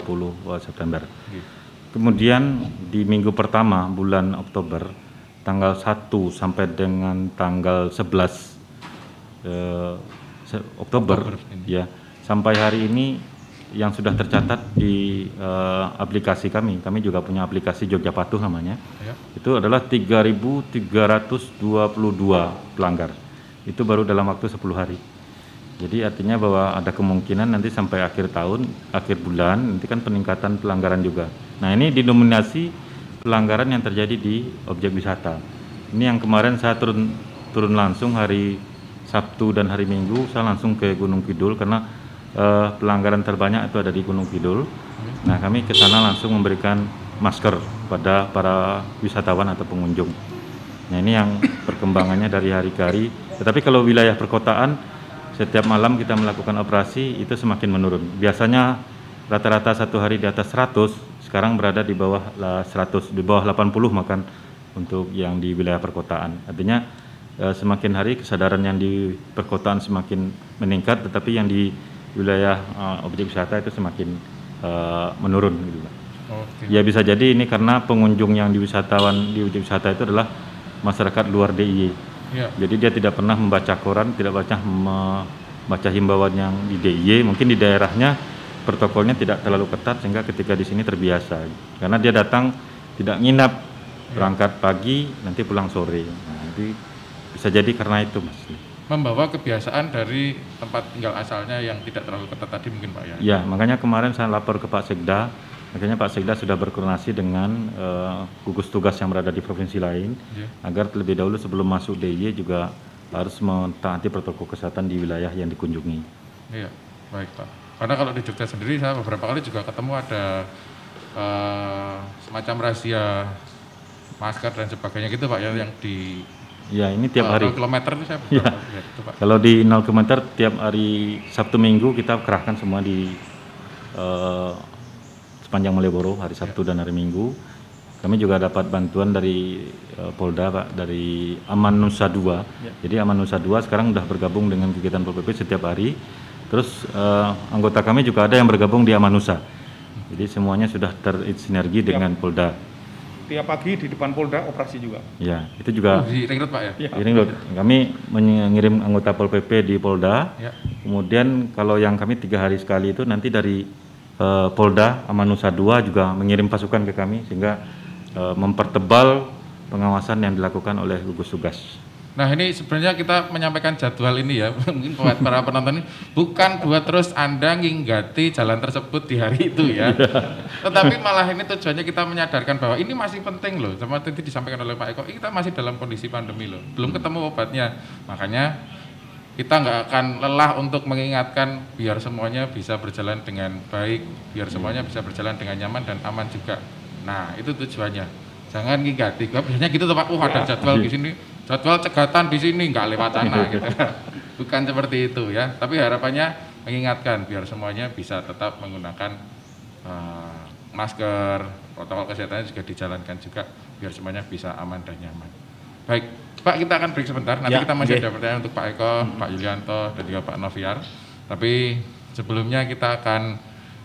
Speaker 4: September. Kemudian di minggu pertama bulan Oktober tanggal 1 sampai dengan tanggal 11 eh, Oktober, Oktober ya. Sampai hari ini yang sudah tercatat di eh, aplikasi kami, kami juga punya aplikasi Jogja Patuh namanya, ya. itu adalah 3.322 pelanggar itu baru dalam waktu 10 hari. Jadi artinya bahwa ada kemungkinan nanti sampai akhir tahun, akhir bulan, nanti kan peningkatan pelanggaran juga. Nah ini didominasi pelanggaran yang terjadi di objek wisata. Ini yang kemarin saya turun turun langsung hari Sabtu dan hari Minggu saya langsung ke Gunung Kidul karena uh, pelanggaran terbanyak itu ada di Gunung Kidul. Nah kami ke sana langsung memberikan masker pada para wisatawan atau pengunjung. Nah ini yang perkembangannya dari hari ke hari. Tetapi kalau wilayah perkotaan setiap malam kita melakukan operasi itu semakin menurun. Biasanya rata-rata satu hari di atas 100, sekarang berada di bawah 100, di bawah 80 makan untuk yang di wilayah perkotaan. Artinya eh, semakin hari kesadaran yang di perkotaan semakin meningkat, tetapi yang di wilayah uh, objek wisata itu semakin uh, menurun. Gitu. Okay. Ya bisa jadi ini karena pengunjung yang di wisatawan di objek wisata itu adalah masyarakat luar DIY. Ya. Jadi dia tidak pernah membaca koran, tidak baca membaca himbauan yang di DIY. Mungkin di daerahnya protokolnya tidak terlalu ketat sehingga ketika di sini terbiasa. Karena dia datang tidak nginap, ya. berangkat pagi, nanti pulang sore. Nah, jadi bisa jadi karena itu, Mas.
Speaker 2: Membawa kebiasaan dari tempat tinggal asalnya yang tidak terlalu ketat tadi mungkin Pak ya?
Speaker 4: Ya, makanya kemarin saya lapor ke Pak Sekda, makanya Pak Sekda sudah berkoordinasi dengan uh, gugus tugas yang berada di provinsi lain, ya. agar terlebih dahulu sebelum masuk DIY juga harus mentaati protokol kesehatan di wilayah yang dikunjungi.
Speaker 2: Iya, baik Pak. Karena kalau di Jogja sendiri saya beberapa kali juga ketemu ada uh, semacam rahasia masker dan sebagainya gitu Pak ya yang di
Speaker 4: Ya ini tiap hari.
Speaker 2: kilometer itu saya
Speaker 4: ya. ya itu, Pak. Kalau di 0 km tiap hari Sabtu Minggu kita kerahkan semua di uh, sepanjang Malioboro hari Sabtu ya. dan hari Minggu. Kami juga dapat bantuan dari uh, Polda Pak dari Aman Nusa 2. Ya. Jadi Aman Nusa 2 sekarang sudah bergabung dengan kegiatan Pol PP setiap hari. Terus uh, anggota kami juga ada yang bergabung di Aman Nusa. Jadi semuanya sudah tersinergi dengan Polda
Speaker 5: tiap pagi di depan Polda operasi juga.
Speaker 4: Ya, itu juga.
Speaker 2: Oh, di Ring Road Pak ya?
Speaker 4: ya. Di Ring Road. Kami mengirim anggota Pol PP di Polda. Ya. Kemudian kalau yang kami tiga hari sekali itu nanti dari uh, Polda Amanusa 2 juga mengirim pasukan ke kami sehingga uh, mempertebal pengawasan yang dilakukan oleh gugus tugas.
Speaker 2: Nah ini sebenarnya kita menyampaikan jadwal ini ya, (laughs) mungkin buat para penonton ini bukan buat terus Anda nginggati jalan tersebut di hari itu ya. Iya. Tetapi malah ini tujuannya kita menyadarkan bahwa ini masih penting loh, sama tadi disampaikan oleh Pak Eko, kita masih dalam kondisi pandemi loh, belum ketemu obatnya. Makanya kita nggak akan lelah untuk mengingatkan biar semuanya bisa berjalan dengan baik, biar semuanya bisa berjalan dengan nyaman dan aman juga. Nah itu tujuannya. Jangan nginggati, biasanya gitu tuh Pak, oh ada jadwal di sini, jadwal cegatan di sini nggak lewat sana (laughs) gitu. Bukan seperti itu ya, tapi harapannya mengingatkan biar semuanya bisa tetap menggunakan uh, masker, protokol kesehatannya juga dijalankan juga biar semuanya bisa aman dan nyaman. Baik, Pak kita akan break sebentar. Nanti ya, kita masih okay. ada pertanyaan untuk Pak Eko, hmm. Pak Yulianto dan juga Pak Noviar. Tapi sebelumnya kita akan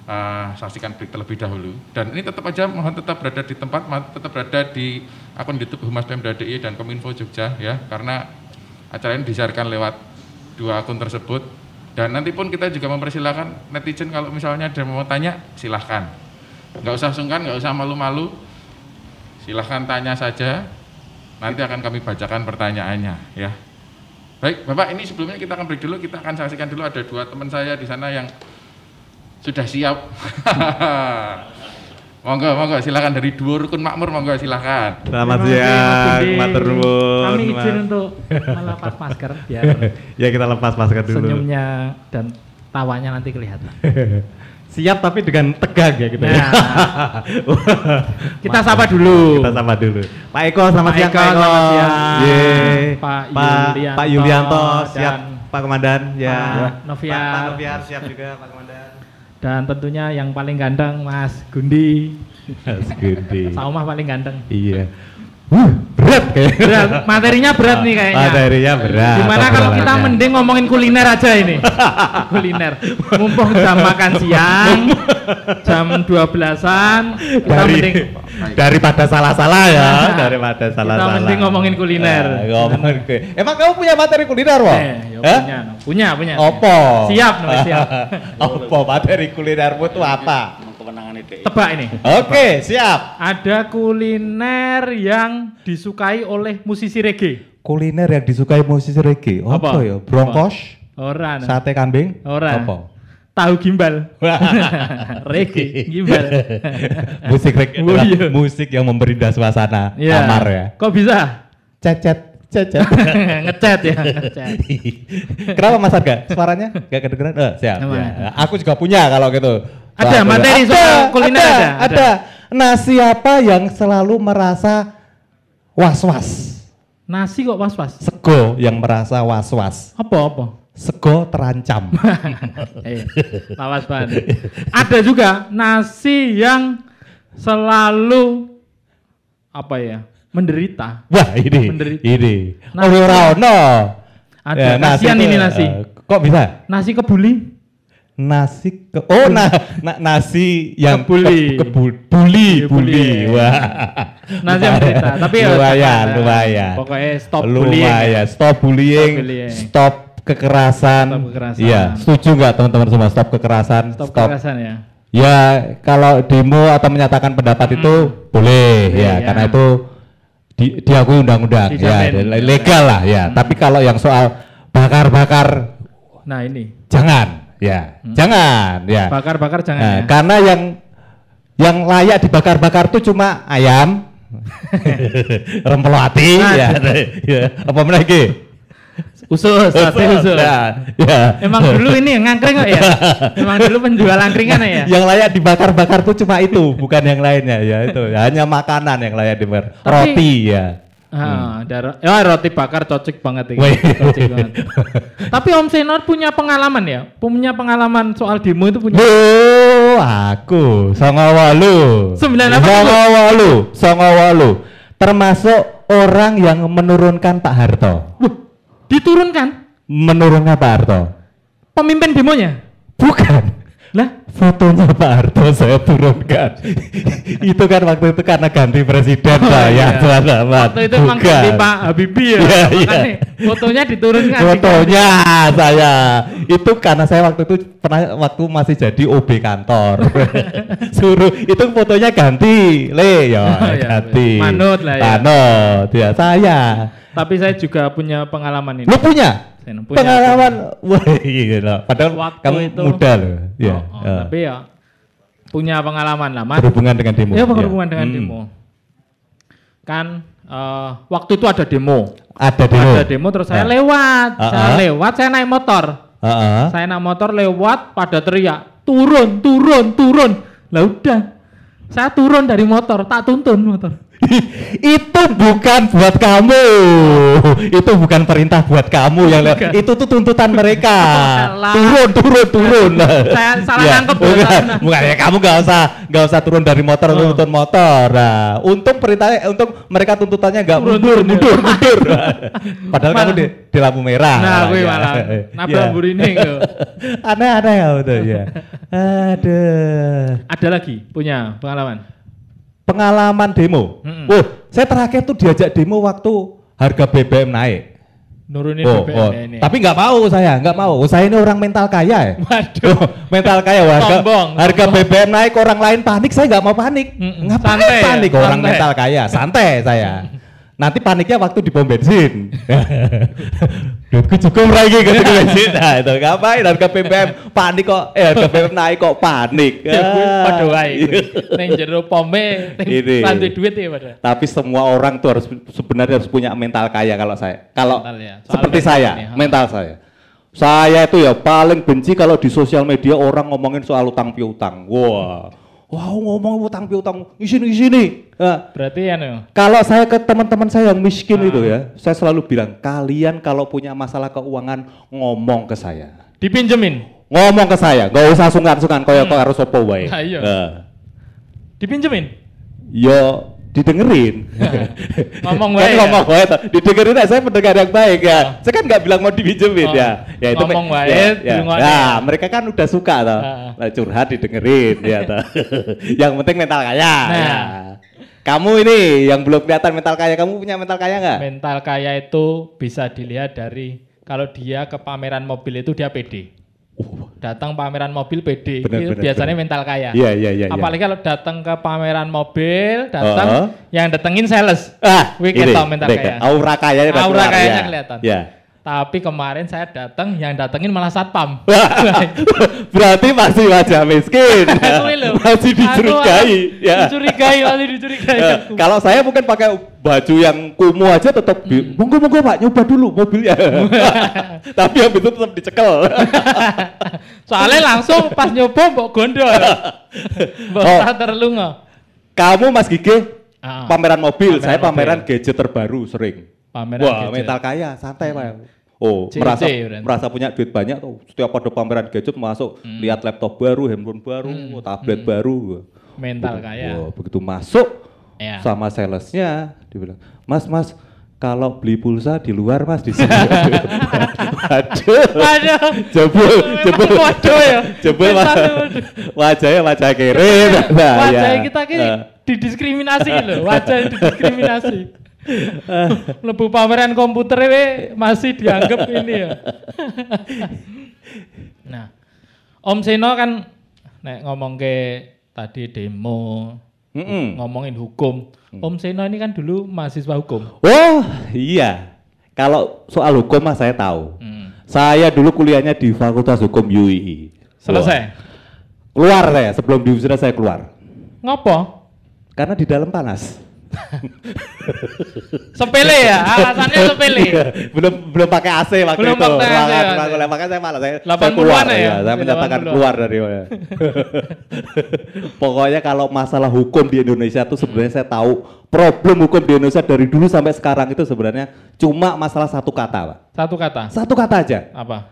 Speaker 2: uh, saksikan break terlebih dahulu. Dan ini tetap aja mohon tetap berada di tempat, tetap berada di akun YouTube Humas Pemda dan Kominfo Jogja ya, karena acara ini disiarkan lewat dua akun tersebut. Dan nanti pun kita juga mempersilahkan netizen kalau misalnya ada mau tanya, silahkan. Nggak usah sungkan, nggak usah malu-malu, silahkan tanya saja. Nanti akan kami bacakan pertanyaannya ya. Baik, Bapak, ini sebelumnya kita akan break dulu, kita akan saksikan dulu ada dua teman saya di sana yang sudah siap. (laughs) monggo, monggo silakan dari dua rukun makmur, monggo silakan.
Speaker 6: Selamat siang, matur nuwun.
Speaker 7: Kami izin untuk melepas masker biar (laughs)
Speaker 6: ya kita lepas masker dulu.
Speaker 7: Senyumnya dan tawanya nanti kelihatan. (laughs)
Speaker 6: Siap tapi dengan tegang ya gitu ya.
Speaker 7: nah, (laughs) ya. kita sapa dulu.
Speaker 6: Kita sapa dulu. Pak Eko selamat Pak siang Eko, Pak Eko.
Speaker 7: Selamat siang.
Speaker 6: Ye. Pak, Yulianto, Pak Yulianto siap Pak Komandan ya.
Speaker 7: Pak Noviar.
Speaker 6: Pak, Pak Noviar siap juga Pak Komandan
Speaker 7: dan tentunya yang paling ganteng Mas Gundi.
Speaker 6: Mas Gundi.
Speaker 7: Saumah paling ganteng.
Speaker 6: Iya. Uh, berat kayaknya.
Speaker 7: Berat. Materinya berat nih kayaknya.
Speaker 6: Materinya berat.
Speaker 7: Gimana kalau kita mending ngomongin kuliner aja ini? (laughs) kuliner. Mumpung jam makan siang, jam 12-an,
Speaker 6: kita Dari, mending daripada salah-salah ya, daripada salah-salah.
Speaker 7: Kita mending ngomongin kuliner.
Speaker 6: Ya, ngomongin Emang kamu punya materi kuliner, Wah?
Speaker 7: Eh, ya punya, punya, punya.
Speaker 6: Opo?
Speaker 7: Siap, siap. (laughs)
Speaker 6: Opo materi kulinermu itu apa?
Speaker 7: Tebak ini.
Speaker 6: Oke, siap.
Speaker 7: Ada kuliner yang disukai oleh musisi reggae.
Speaker 6: Kuliner yang disukai musisi reggae. Apa, apa ya? Bronkos?
Speaker 7: Orang.
Speaker 6: Sate kambing?
Speaker 7: Orang. Apa? Tahu gimbal. (laughs) reggae, gimbal. (laughs)
Speaker 6: musik reggae oh, iya. (laughs) musik yang memberi suasana ya. kamar ya.
Speaker 7: Kok bisa?
Speaker 6: cecet cecet.
Speaker 7: ngechat ya.
Speaker 6: Kenapa Mas Arga? Suaranya gak kedengeran? Eh, siap. Ya. Aku juga punya kalau gitu.
Speaker 7: Ada materi soal kuliner
Speaker 6: ada,
Speaker 7: ada,
Speaker 6: ada.
Speaker 7: ada.
Speaker 6: Nah, siapa yang selalu merasa was-was?
Speaker 7: Nasi kok was-was.
Speaker 6: Sego yang merasa was-was.
Speaker 7: Apa apa?
Speaker 6: Sego terancam. (laughs)
Speaker 7: Eh, lawas banget. Ada juga nasi yang selalu apa ya? Menderita.
Speaker 6: Wah, ini.
Speaker 7: Menderita.
Speaker 6: Ini.
Speaker 7: Nasi.
Speaker 6: Oh, ora ono.
Speaker 7: Ada.
Speaker 6: Ya, nasi
Speaker 7: Kasihan ini nasi.
Speaker 6: eh, kok bisa?
Speaker 7: Nasi kebuli.
Speaker 6: Nasi ke Oh, nah, na- nasi yang
Speaker 7: Kebuli.
Speaker 6: ke, kebul- buli,
Speaker 7: Iya,
Speaker 6: buli.
Speaker 7: buli.
Speaker 6: Wah.
Speaker 7: Nasi yang. Tapi ya
Speaker 6: lumayan,
Speaker 7: jangan.
Speaker 6: lumayan.
Speaker 7: Pokoknya stop bullying.
Speaker 6: Lumayan, stop bullying,
Speaker 7: Stop bullying.
Speaker 6: stop kekerasan.
Speaker 7: Stop kekerasan.
Speaker 6: Iya, setuju nggak teman-teman semua stop kekerasan?
Speaker 7: Stop kekerasan ya.
Speaker 6: Ya, kalau demo atau menyatakan pendapat itu boleh, ya,
Speaker 7: ya.
Speaker 6: karena itu di, diakui undang-undang, ya, legal lah, ya. Tapi kalau yang soal bakar-bakar,
Speaker 7: Nah ini
Speaker 6: jangan, ya, jangan, ya.
Speaker 7: bakar-bakar jangan
Speaker 6: Nah,
Speaker 7: ya.
Speaker 6: Karena yang yang layak dibakar-bakar tuh cuma ayam, (laughs) rempelati,
Speaker 7: Nah,
Speaker 6: ya, (laughs) ya. apa lagi?
Speaker 7: Usus, sate usus.
Speaker 6: Ya, ya.
Speaker 7: Emang dulu ini ngangkring kok ya? Emang dulu penjual angkringan ya?
Speaker 6: yang layak dibakar-bakar tuh cuma itu, bukan yang lainnya ya itu. Hanya makanan yang layak dibakar.
Speaker 7: Tapi-
Speaker 6: Roti ya.
Speaker 7: Ah, ada ro- ya roti bakar cocok banget ini. Cocok banget. (laughs) Tapi Om Senor punya pengalaman ya? Punya pengalaman soal demo itu punya?
Speaker 6: Oh, aku Songowalu.
Speaker 7: Sembilan apa?
Speaker 6: Songowalu, Songowalu. Termasuk orang yang menurunkan Pak Harto.
Speaker 7: Wah, diturunkan
Speaker 6: Menurunkan Pak Harto.
Speaker 7: pemimpin demonya?
Speaker 6: Bukan.
Speaker 7: Lah,
Speaker 6: Fotonya Pak Harto saya turunkan. (laughs) itu kan waktu itu karena ganti presiden saya,
Speaker 7: iya.
Speaker 6: teman-teman.
Speaker 7: waktu itu emang
Speaker 6: Bukan.
Speaker 7: ganti Pak Habibie ya.
Speaker 6: Iya, iya.
Speaker 7: Makanya fotonya diturunkan.
Speaker 6: Fotonya saya itu karena saya waktu itu pernah waktu masih jadi OB kantor. (laughs) Suruh itu fotonya ganti, le ya
Speaker 7: Oh, iya,
Speaker 6: ganti.
Speaker 7: manut lah ya.
Speaker 6: Manut, ya saya.
Speaker 7: Tapi saya juga punya pengalaman ini.
Speaker 6: Lu punya?
Speaker 7: Saya punya.
Speaker 6: Pengalaman, (laughs) wah iya Padahal
Speaker 7: Waktu
Speaker 6: kamu
Speaker 7: itu-
Speaker 6: muda loh, ya.
Speaker 7: Oh, oh, Tapi ya punya pengalaman lah Mas.
Speaker 6: berhubungan dengan demo.
Speaker 7: Ya berhubungan dengan
Speaker 6: Hmm.
Speaker 7: demo. Kan eh, waktu itu ada demo.
Speaker 6: Ada demo.
Speaker 7: Ada demo terus saya
Speaker 6: Ah.
Speaker 7: lewat.
Speaker 6: Ah,
Speaker 7: Saya
Speaker 6: ah.
Speaker 7: lewat, saya naik motor.
Speaker 6: Heeh.
Speaker 7: Saya naik motor lewat pada teriak, "Turun, turun, turun." Lah udah. Saya turun dari motor, tak tuntun motor.
Speaker 6: Itu bukan buat kamu. Itu bukan perintah buat kamu yang.
Speaker 7: Bukan.
Speaker 6: Itu tuh tuntutan mereka. (laughs) Turun, turun, turun.
Speaker 7: Saya salah
Speaker 6: Ya,
Speaker 7: nangkep,
Speaker 6: Bukan, bukan ya kamu nggak usah nggak usah turun dari motor
Speaker 7: Oh.
Speaker 6: tuntun motor. Nah, untung perintahnya untung mereka tuntutannya nggak
Speaker 7: Turun,
Speaker 6: mundur,
Speaker 7: turun,
Speaker 6: mundur, mundur. (laughs) Padahal kamu
Speaker 7: Malah-
Speaker 6: di, di lampu merah.
Speaker 7: Nah, gue
Speaker 6: Ya.
Speaker 7: malah
Speaker 6: Ya.
Speaker 7: nabrak (laughs) tuh.
Speaker 6: Aneh-aneh ya betul ya. Aduh.
Speaker 7: Ada lagi punya pengalaman.
Speaker 6: Pengalaman demo.
Speaker 7: Mm-mm.
Speaker 6: Oh, saya terakhir tuh diajak demo waktu harga BBM naik.
Speaker 7: Nurunin
Speaker 6: Oh,
Speaker 7: BBM
Speaker 6: oh.
Speaker 7: ini.
Speaker 6: Tapi nggak mau saya, nggak mau. Saya ini orang mental kaya ya.
Speaker 7: Waduh.
Speaker 6: Oh, mental kaya harga
Speaker 7: Sombong,
Speaker 6: harga. BBM naik orang lain panik saya nggak mau panik.
Speaker 7: Mm-mm.
Speaker 6: Ngapain
Speaker 7: Santai ya,
Speaker 6: panik orang
Speaker 7: santai.
Speaker 6: mental kaya? Santai saya. (laughs) Nanti paniknya waktu di pom bensin. (laughs) Duitku cukup lagi pom bensin. Nah, itu ngapain harga BBM panik kok eh harga (laughs) BBM naik kok panik. (laughs)
Speaker 7: Ya gue
Speaker 6: Ah.
Speaker 7: padha wae. kuwi. Ning jero pome, lantai duit ya pada.
Speaker 6: Tapi semua orang tuh harus sebenarnya harus punya mental kaya kalau saya. Kalau
Speaker 7: ya.
Speaker 6: Seperti
Speaker 7: mental
Speaker 6: saya,
Speaker 7: ini,
Speaker 6: mental saya. Saya itu ya paling benci kalau di sosial media orang ngomongin soal utang piutang. Wah. Wow, ngomong utang piutang, isini isini. Nah,
Speaker 7: Berarti ya no.
Speaker 6: kalau saya ke teman-teman saya yang miskin
Speaker 7: Ah.
Speaker 6: itu ya, saya selalu bilang, kalian kalau punya masalah keuangan ngomong ke saya.
Speaker 7: Dipinjemin.
Speaker 6: Ngomong ke saya, nggak usah sungkan-sungkan koyo kok harus opo wae.
Speaker 7: Ah, iya.
Speaker 6: Nah,
Speaker 7: Dipinjemin.
Speaker 6: Yo didengerin. (laughs)
Speaker 7: Ngomong
Speaker 6: Kan
Speaker 7: wae ya?
Speaker 6: ngomong wae toh. Didengerin aja, saya pendengar yang baik ya. Saya kan nggak bilang mau dipinjemin
Speaker 7: Oh.
Speaker 6: ya. Ya itu
Speaker 7: Ngomong wae,
Speaker 6: ya, ya. Nah,
Speaker 7: ya.
Speaker 6: mereka kan udah suka toh.
Speaker 7: Ah.
Speaker 6: Nah, curhat didengerin ya toh. (laughs) yang penting mental kaya.
Speaker 7: Nah.
Speaker 6: ya. Kamu ini yang belum kelihatan mental kaya, kamu punya mental kaya nggak?
Speaker 7: Mental kaya itu bisa dilihat dari kalau dia ke pameran mobil itu dia pede. Datang pameran mobil itu
Speaker 6: benar,
Speaker 7: biasanya
Speaker 6: benar.
Speaker 7: mental kaya.
Speaker 6: Iya, iya, iya. iya.
Speaker 7: Apalagi kalau datang ke pameran mobil, datang
Speaker 6: Oh.
Speaker 7: yang datengin sales.
Speaker 6: ah,
Speaker 7: Wih, mental kaya.
Speaker 6: Aura kayanya
Speaker 7: Aura kayanya
Speaker 6: ya.
Speaker 7: kelihatan.
Speaker 6: Ya.
Speaker 7: Tapi kemarin saya datang, yang datengin malah satpam. (laughs)
Speaker 6: Berarti masih wajah miskin. (laughs) (laughs) Masih dicurigai. ya.
Speaker 7: Dicurigai, masih dicurigai.
Speaker 6: Eh, kalau saya mungkin pakai baju yang kumuh aja tetap
Speaker 7: Hmm.
Speaker 6: monggo monggo Pak nyoba dulu mobilnya. Tapi habis itu tetap dicekel.
Speaker 7: Soalnya langsung pas nyoba mbok gondol. Mbok
Speaker 6: Oh.
Speaker 7: terlunga.
Speaker 6: Kamu Mas Gigi
Speaker 7: Ah.
Speaker 6: pameran mobil,
Speaker 7: Pameran
Speaker 6: saya
Speaker 7: mobil.
Speaker 6: pameran gadget terbaru sering.
Speaker 7: Pameran
Speaker 6: Wah,
Speaker 7: gadget.
Speaker 6: mental kaya, santai Pak. Oh,
Speaker 7: CC
Speaker 6: merasa
Speaker 7: berarti.
Speaker 6: merasa punya duit banyak tuh. Setiap ada pameran gadget masuk,
Speaker 7: Hmm.
Speaker 6: lihat laptop baru, handphone baru, tablet baru.
Speaker 7: Mental
Speaker 6: Begitu-
Speaker 7: kaya.
Speaker 6: wah, begitu masuk
Speaker 7: Ya.
Speaker 6: sama salesnya, dibilang, Mas, Mas, kalau beli pulsa di luar Mas di sini. (laughs) Waduh.
Speaker 7: Aduh.
Speaker 6: Jebul, jebul.
Speaker 7: Waduh ya. (laughs)
Speaker 6: Jebul wajahnya wajah kere. (laughs) Nah,
Speaker 7: Wajah
Speaker 6: ya.
Speaker 7: kita ki
Speaker 6: Eh,
Speaker 7: didiskriminasi loh, wajah didiskriminasi. Lebu pameran komputer we masih dianggap ini ya. nah, Om Seno kan nek ngomong ke tadi demo,
Speaker 6: mm-mm.
Speaker 7: ngomongin hukum. Om Seno ini kan dulu mahasiswa hukum.
Speaker 6: Oh iya, kalau soal hukum mas saya tahu.
Speaker 7: Hmm.
Speaker 6: Saya dulu kuliahnya di Fakultas Hukum UII.
Speaker 7: Selesai.
Speaker 6: Wah, Keluar saya, sebelum di wisuda saya keluar.
Speaker 7: Ngopo?
Speaker 6: Karena di dalam panas. (laughs)
Speaker 7: Sepele ya, alasannya sepele.
Speaker 6: Iya, belum belum pakai AC waktu
Speaker 7: Belum
Speaker 6: itu.
Speaker 7: pakai AC,
Speaker 6: Ruangan,
Speaker 7: AC.
Speaker 6: ruangan, ruangan, makanya saya malas saya, saya
Speaker 7: 80-an
Speaker 6: keluar
Speaker 7: ya?
Speaker 6: ya. Saya
Speaker 7: Di
Speaker 6: menyatakan
Speaker 7: 80-an.
Speaker 6: keluar dari (laughs) Pokoknya kalau masalah hukum di Indonesia itu sebenarnya saya tahu problem hukum di Indonesia dari dulu sampai sekarang itu sebenarnya cuma masalah satu kata, Pak.
Speaker 7: Satu kata.
Speaker 6: Satu kata aja.
Speaker 7: Apa?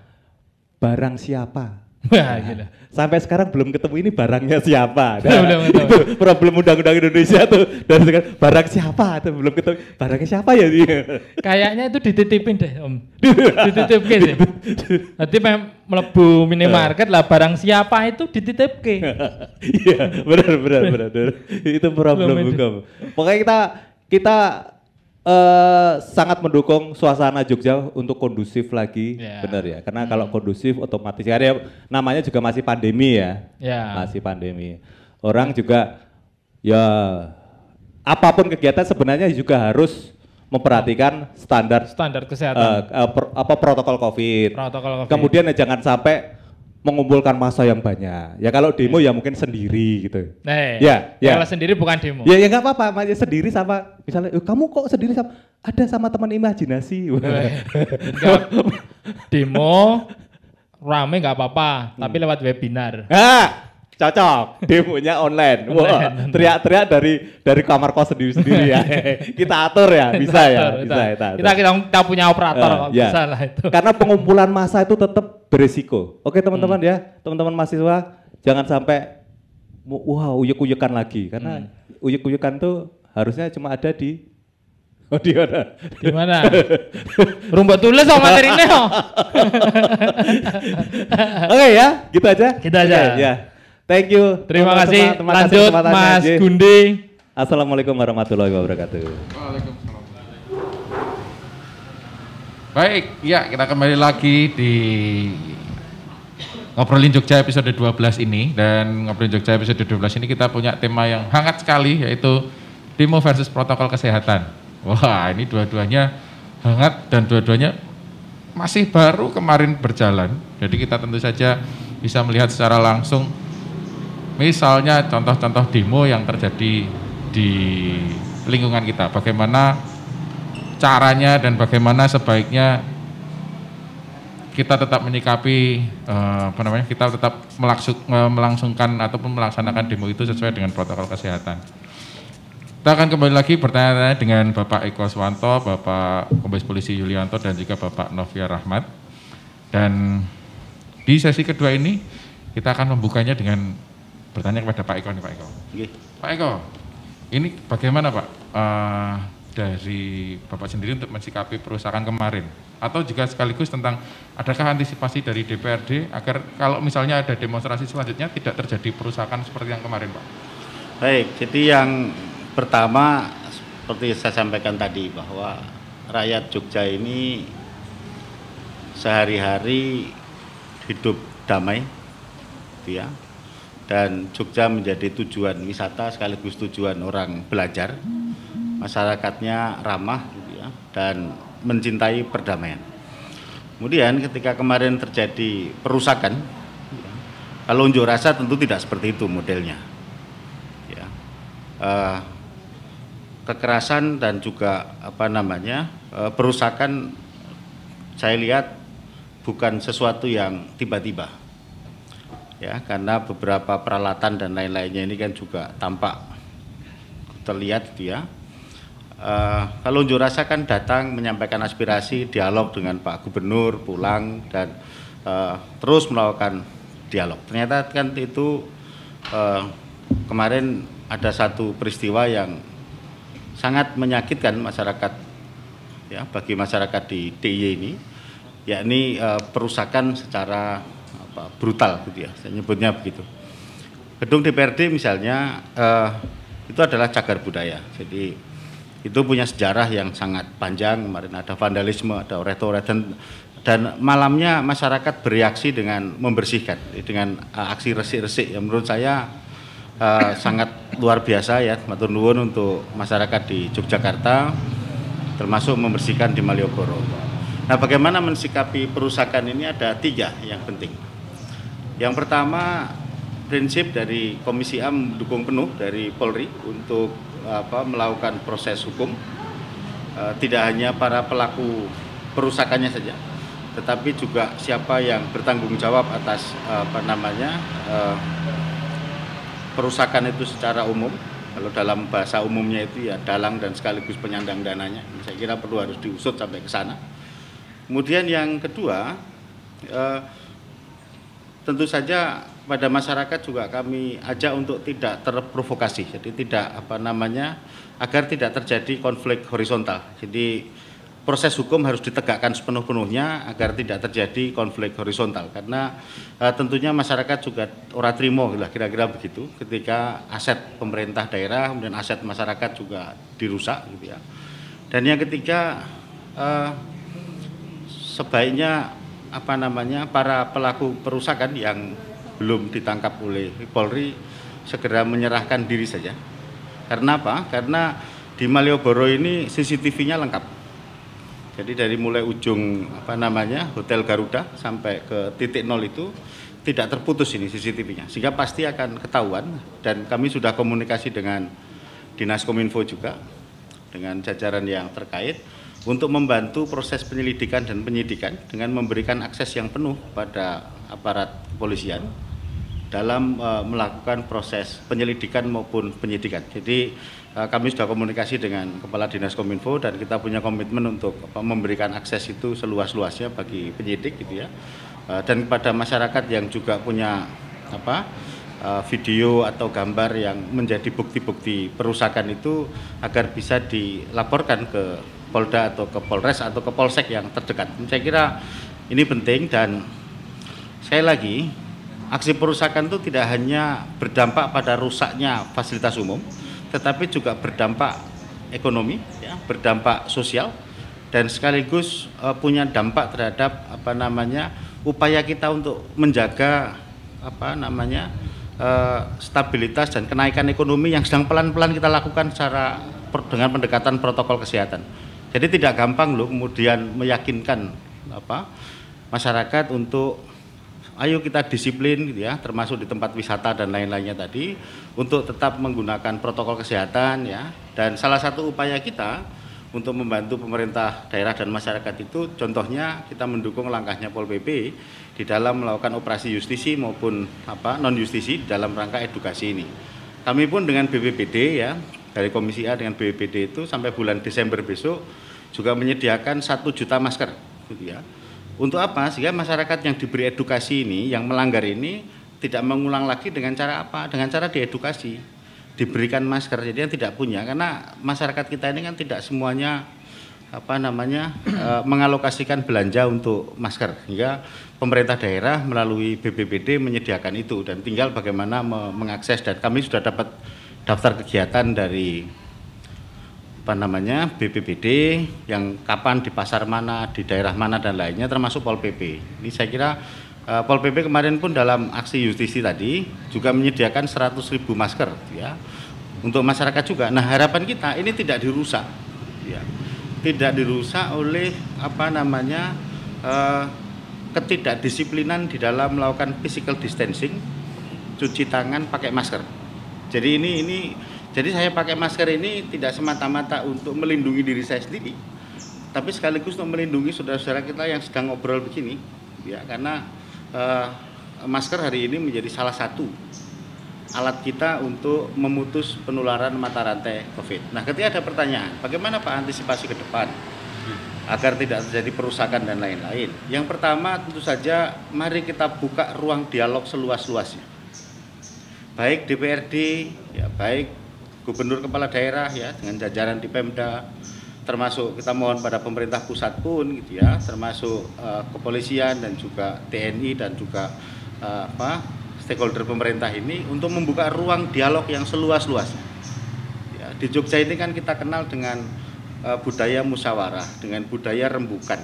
Speaker 6: Barang siapa?
Speaker 7: Wah, gila.
Speaker 6: Sampai sekarang belum ketemu ini barangnya siapa. (laughs)
Speaker 7: Belum, belum
Speaker 6: itu problem undang-undang Indonesia tuh dari sekarang barang siapa itu belum ketemu barangnya siapa ya
Speaker 7: Kayaknya itu dititipin deh, Om. Dititipke sih. Nanti mem- melebu minimarket lah barang siapa itu dititipke. (laughs)
Speaker 6: Iya, benar benar benar. Itu problem hukum. Pokoknya kita kita eh, sangat mendukung suasana Jogja untuk kondusif lagi,
Speaker 7: Ya.
Speaker 6: benar ya. Karena kalau kondusif otomatis karena namanya juga masih pandemi ya.
Speaker 7: Ya.
Speaker 6: Masih pandemi. Orang juga ya apa pun kegiatan sebenarnya juga harus memperhatikan standar
Speaker 7: Standar
Speaker 6: eh,
Speaker 7: kesehatan.
Speaker 6: eh, pro- apa protokol Covid.
Speaker 7: Protokol Covid.
Speaker 6: Kemudian ya jangan sampai mengumpulkan massa yang banyak. Ya kalau demo ya mungkin sendiri gitu.
Speaker 7: Nah,
Speaker 6: Ya, ya.
Speaker 7: Kalau sendiri bukan demo.
Speaker 6: Ya ya nggak apa-apa, ya sendiri sama misalnya "Eh, kamu kok sendiri sama ada sama teman imajinasi.
Speaker 7: Enggak. (laughs) demo rame nggak apa-apa, tapi lewat webinar.
Speaker 6: ah, cocok. Demonya online. Wah, teriak-teriak dari dari kamar kos sendiri-sendiri ya. (laughs) kita atur ya, bisa ya,
Speaker 7: Kita-
Speaker 6: bisa ya.
Speaker 7: kita, kita, kita, kita punya operator kok
Speaker 6: ya.
Speaker 7: bisa lah itu.
Speaker 6: Karena pengumpulan massa itu tetap beresiko. Oke teman-teman
Speaker 7: Hmm.
Speaker 6: ya, teman-teman mahasiswa jangan sampai wah uyuk-uyukan lagi karena
Speaker 7: Hmm.
Speaker 6: uyuk-uyukan tuh harusnya cuma ada di Oh di mana?
Speaker 7: Gimana? Rumput tulis sama materinya. oh. (laughs)
Speaker 6: Oke ya, gitu aja.
Speaker 7: Gitu aja.
Speaker 6: Oke, ya. Thank you.
Speaker 7: Terima kasih.
Speaker 6: Terima kasih
Speaker 7: Lanjut
Speaker 6: kesempatannya,
Speaker 7: Mas
Speaker 6: Ji.
Speaker 7: Gundi.
Speaker 6: Assalamualaikum warahmatullahi wabarakatuh.
Speaker 2: Waalaikumsalam. Baik, ya kita kembali lagi di Ngobrolin Jogja episode 12 ini dan Ngobrolin Jogja episode 12 ini kita punya tema yang hangat sekali yaitu demo versus protokol kesehatan. Wah, ini dua-duanya hangat dan dua-duanya masih baru kemarin berjalan. Jadi kita tentu saja bisa melihat secara langsung misalnya contoh-contoh demo yang terjadi di lingkungan kita. Bagaimana caranya dan bagaimana sebaiknya kita tetap menyikapi eh, apa namanya kita tetap eh, melangsungkan ataupun melaksanakan demo itu sesuai dengan protokol kesehatan. Kita akan kembali lagi bertanya-tanya dengan Bapak Eko Swanto, Bapak Kombes Polisi Yulianto dan juga Bapak Novia Rahmat. Dan di sesi kedua ini kita akan membukanya dengan bertanya kepada Pak Eko nih Pak Eko.
Speaker 3: Nggih.
Speaker 2: Pak Eko, ini bagaimana Pak eh, dari Bapak sendiri untuk mensikapi perusahaan kemarin? Atau juga sekaligus tentang adakah antisipasi dari DPRD agar kalau misalnya ada demonstrasi selanjutnya tidak terjadi perusahaan seperti yang kemarin Pak?
Speaker 3: Baik, jadi yang pertama seperti saya sampaikan tadi bahwa rakyat Jogja ini sehari-hari hidup damai, gitu ya. Dan Jogja menjadi tujuan wisata sekaligus tujuan orang belajar. Masyarakatnya ramah, gitu ya, dan mencintai perdamaian. Kemudian ketika kemarin terjadi perusakan, ya, kalau unjuk rasa tentu tidak seperti itu modelnya. Ya. Uh, kekerasan dan juga apa namanya uh, perusakan saya lihat bukan sesuatu yang tiba-tiba ya karena beberapa peralatan dan lain-lainnya ini kan juga tampak terlihat gitu ya. Uh, kalau unjuk rasa kan datang menyampaikan aspirasi dialog dengan Pak Gubernur pulang dan uh, terus melakukan dialog. Ternyata kan itu uh, kemarin ada satu peristiwa yang sangat menyakitkan masyarakat ya bagi masyarakat di DIY ini yakni uh, perusakan secara apa, brutal gitu ya, saya nyebutnya begitu. Gedung DPRD misalnya uh, itu adalah cagar budaya, jadi itu punya sejarah yang sangat panjang. Kemarin ada vandalisme, ada oretoret dan dan malamnya masyarakat bereaksi dengan membersihkan dengan uh, aksi resik-resik yang menurut saya uh, sangat luar biasa ya matur nuwun untuk masyarakat di Yogyakarta termasuk membersihkan di Malioboro. Nah, bagaimana mensikapi perusakan ini ada tiga yang penting. Yang pertama, prinsip dari Komisi A mendukung penuh dari Polri untuk apa melakukan proses hukum. E, tidak hanya para pelaku perusakannya saja, tetapi juga siapa yang bertanggung jawab atas apa namanya e, perusakan itu secara umum. Kalau dalam bahasa umumnya itu ya dalang dan sekaligus penyandang dananya. Saya kira perlu harus diusut sampai ke sana Kemudian yang kedua, eh, tentu saja pada masyarakat juga kami ajak untuk tidak terprovokasi, jadi tidak apa namanya agar tidak terjadi konflik horizontal. Jadi proses hukum harus ditegakkan sepenuh-penuhnya agar tidak terjadi konflik horizontal karena eh, tentunya masyarakat juga ora trimo lah kira-kira begitu ketika aset pemerintah daerah kemudian aset masyarakat juga dirusak gitu ya. Dan yang ketiga eh, sebaiknya apa namanya para pelaku perusakan yang belum ditangkap oleh Polri segera menyerahkan diri saja. Karena apa? Karena di Malioboro ini CCTV-nya lengkap. Jadi dari mulai ujung apa namanya Hotel Garuda sampai ke titik nol itu tidak terputus ini CCTV-nya, sehingga pasti akan ketahuan dan kami sudah komunikasi dengan Dinas Kominfo juga dengan jajaran yang terkait untuk membantu proses penyelidikan dan penyidikan dengan memberikan akses yang penuh pada aparat kepolisian dalam uh, melakukan proses penyelidikan maupun penyidikan. Jadi uh, kami sudah komunikasi dengan Kepala Dinas Kominfo dan kita punya komitmen untuk memberikan akses itu seluas-luasnya bagi penyidik gitu ya. Uh, dan kepada masyarakat yang juga punya apa video atau gambar yang menjadi bukti-bukti perusakan itu agar bisa dilaporkan ke Polda atau ke Polres atau ke Polsek yang terdekat. Saya kira ini penting dan saya lagi aksi perusakan itu tidak hanya berdampak pada rusaknya fasilitas umum, tetapi juga berdampak ekonomi, ya, berdampak sosial dan sekaligus uh, punya dampak terhadap apa namanya upaya kita untuk menjaga apa namanya uh, stabilitas dan kenaikan ekonomi yang sedang pelan-pelan kita lakukan secara dengan pendekatan protokol kesehatan. Jadi tidak gampang loh kemudian meyakinkan apa masyarakat untuk ayo kita disiplin gitu ya, termasuk di tempat wisata dan lain-lainnya tadi untuk tetap menggunakan protokol kesehatan ya. Dan salah satu upaya kita untuk membantu pemerintah daerah dan masyarakat itu contohnya kita mendukung langkahnya Pol PP di dalam melakukan operasi justisi maupun apa non justisi dalam rangka edukasi ini. Kami pun dengan BPBD ya dari Komisi A dengan BPBD itu sampai bulan Desember besok juga menyediakan satu juta masker gitu ya. Untuk apa? Sehingga masyarakat yang diberi edukasi ini, yang melanggar ini tidak mengulang lagi dengan cara apa? Dengan cara diedukasi, diberikan masker. Jadi yang tidak punya, karena masyarakat kita ini kan tidak semuanya apa namanya e, mengalokasikan belanja untuk masker hingga pemerintah daerah melalui BPBD menyediakan itu dan tinggal bagaimana mengakses dan kami sudah dapat daftar kegiatan dari apa namanya BPBD yang kapan di pasar mana, di daerah mana dan lainnya termasuk Pol PP. Ini saya kira uh, Pol PP kemarin pun dalam aksi justisi tadi juga menyediakan 100 ribu masker ya untuk masyarakat juga. Nah harapan kita ini tidak dirusak, ya tidak dirusak oleh apa namanya uh, ketidakdisiplinan di dalam melakukan physical distancing, cuci tangan, pakai masker. Jadi ini ini jadi saya pakai masker ini tidak semata-mata untuk melindungi diri saya sendiri, tapi sekaligus untuk melindungi saudara-saudara kita yang sedang ngobrol begini, ya karena uh, masker hari ini menjadi salah satu alat kita untuk memutus penularan mata rantai COVID. Nah, ketika ada pertanyaan, bagaimana Pak antisipasi ke depan agar tidak terjadi perusakan dan lain-lain? Yang pertama tentu saja mari kita buka ruang dialog seluas-luasnya. Baik DPRD, ya baik gubernur kepala daerah ya dengan jajaran di Pemda, termasuk kita mohon pada pemerintah pusat pun gitu ya, termasuk uh, kepolisian dan juga TNI dan juga uh, apa stakeholder pemerintah ini untuk membuka ruang dialog yang seluas-luasnya. Ya, di Jogja ini kan kita kenal dengan uh, budaya musyawarah, dengan budaya rembukan.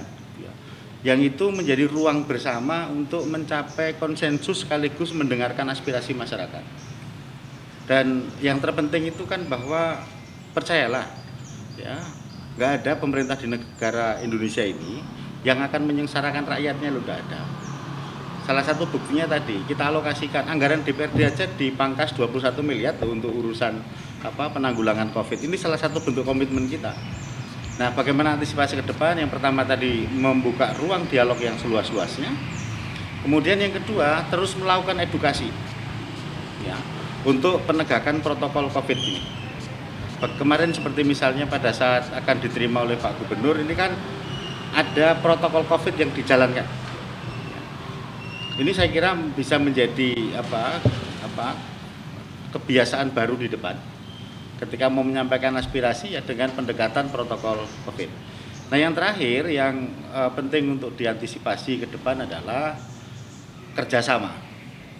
Speaker 3: Ya. Yang itu menjadi ruang bersama untuk mencapai konsensus sekaligus mendengarkan aspirasi masyarakat. Dan yang terpenting itu kan bahwa percayalah, ya nggak ada pemerintah di negara Indonesia ini yang akan menyengsarakan rakyatnya loh nggak ada Salah satu buktinya tadi kita alokasikan anggaran DPRD aja dipangkas 21 miliar untuk urusan apa penanggulangan Covid. Ini salah satu bentuk komitmen kita. Nah, bagaimana antisipasi ke depan? Yang pertama tadi membuka ruang dialog yang seluas-luasnya. Kemudian yang kedua, terus melakukan edukasi. Ya, untuk penegakan protokol Covid ini. Kemarin seperti misalnya pada saat akan diterima oleh Pak Gubernur ini kan ada protokol Covid yang dijalankan ini saya kira bisa menjadi apa apa kebiasaan baru di depan ketika mau menyampaikan aspirasi ya dengan pendekatan protokol COVID. Nah yang terakhir yang uh, penting untuk diantisipasi ke depan adalah kerjasama.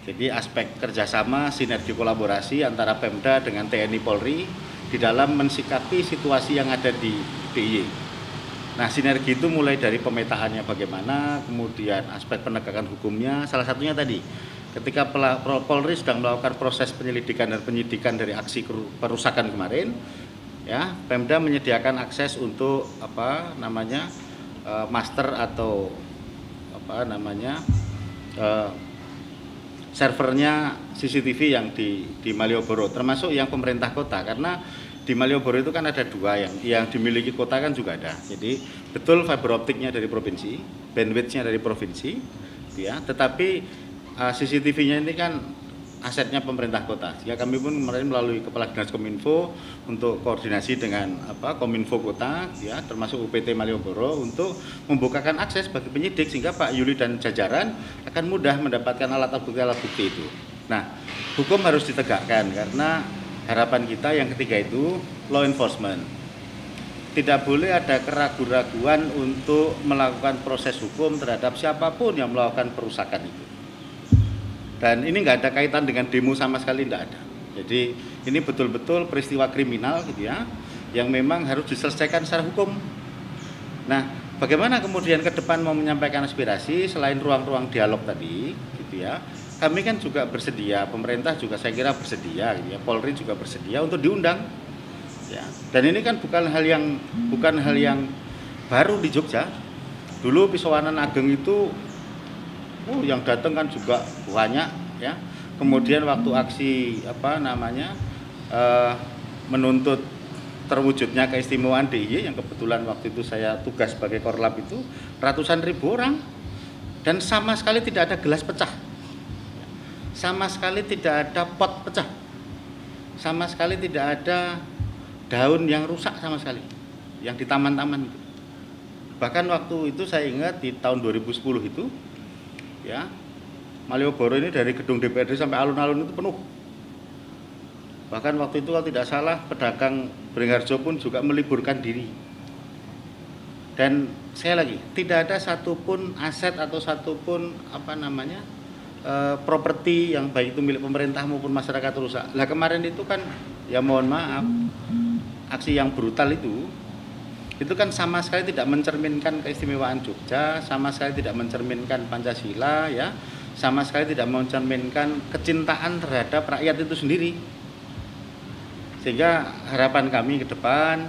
Speaker 3: Jadi aspek kerjasama, sinergi kolaborasi antara Pemda dengan TNI Polri di dalam mensikapi situasi yang ada di DIY. Nah, sinergi itu mulai dari pemetaannya bagaimana, kemudian aspek penegakan hukumnya, salah satunya tadi ketika Polri sedang melakukan proses penyelidikan dan penyidikan dari aksi perusakan kemarin, ya, Pemda menyediakan akses untuk apa namanya uh, master atau apa namanya uh, servernya CCTV yang di di Malioboro, termasuk yang pemerintah kota karena di Malioboro itu kan ada dua yang yang dimiliki kota kan juga ada. Jadi betul fiber optiknya dari provinsi, bandwidthnya dari provinsi, ya. Tetapi uh, CCTV-nya ini kan asetnya pemerintah kota. Jika kami pun kemarin melalui Kepala Dinas Kominfo untuk koordinasi dengan apa Kominfo Kota, ya termasuk UPT Malioboro untuk membukakan akses bagi penyidik sehingga Pak Yuli dan jajaran akan mudah mendapatkan alat bukti alat bukti itu. Nah, hukum harus ditegakkan karena harapan kita yang ketiga itu law enforcement. Tidak boleh ada keraguan-raguan untuk melakukan proses hukum terhadap siapa pun yang melakukan perusakan itu. Dan ini nggak ada kaitan dengan demo sama sekali tidak ada. Jadi ini betul-betul peristiwa kriminal gitu ya, yang memang harus diselesaikan secara hukum. Nah, bagaimana kemudian ke depan mau menyampaikan aspirasi selain ruang-ruang dialog tadi, gitu ya? kami kan juga bersedia, pemerintah juga saya kira bersedia, gitu ya, Polri juga bersedia untuk diundang. Ya. Dan ini kan bukan hal yang bukan hal yang baru di Jogja. Dulu Pisauanan Ageng itu, oh yang datang kan juga banyak, ya. Kemudian waktu aksi apa namanya uh, menuntut terwujudnya keistimewaan DIY yang kebetulan waktu itu saya tugas sebagai korlap itu ratusan ribu orang. Dan sama sekali tidak ada gelas pecah. Sama sekali tidak ada pot pecah. Sama sekali tidak ada daun yang rusak sama sekali yang di taman-taman itu. Bahkan waktu itu saya ingat di tahun 2010 itu ya. Malioboro ini dari gedung DPRD sampai alun-alun itu penuh. Bahkan waktu itu kalau tidak salah pedagang Beringharjo pun juga meliburkan diri. Dan saya lagi tidak ada satupun aset atau satupun apa namanya uh, properti yang baik itu milik pemerintah maupun masyarakat rusak. Lah kemarin itu kan ya mohon maaf aksi yang brutal itu itu kan sama sekali tidak mencerminkan keistimewaan Jogja, sama sekali tidak mencerminkan Pancasila ya, sama sekali tidak mencerminkan kecintaan terhadap rakyat itu sendiri. Sehingga harapan kami ke depan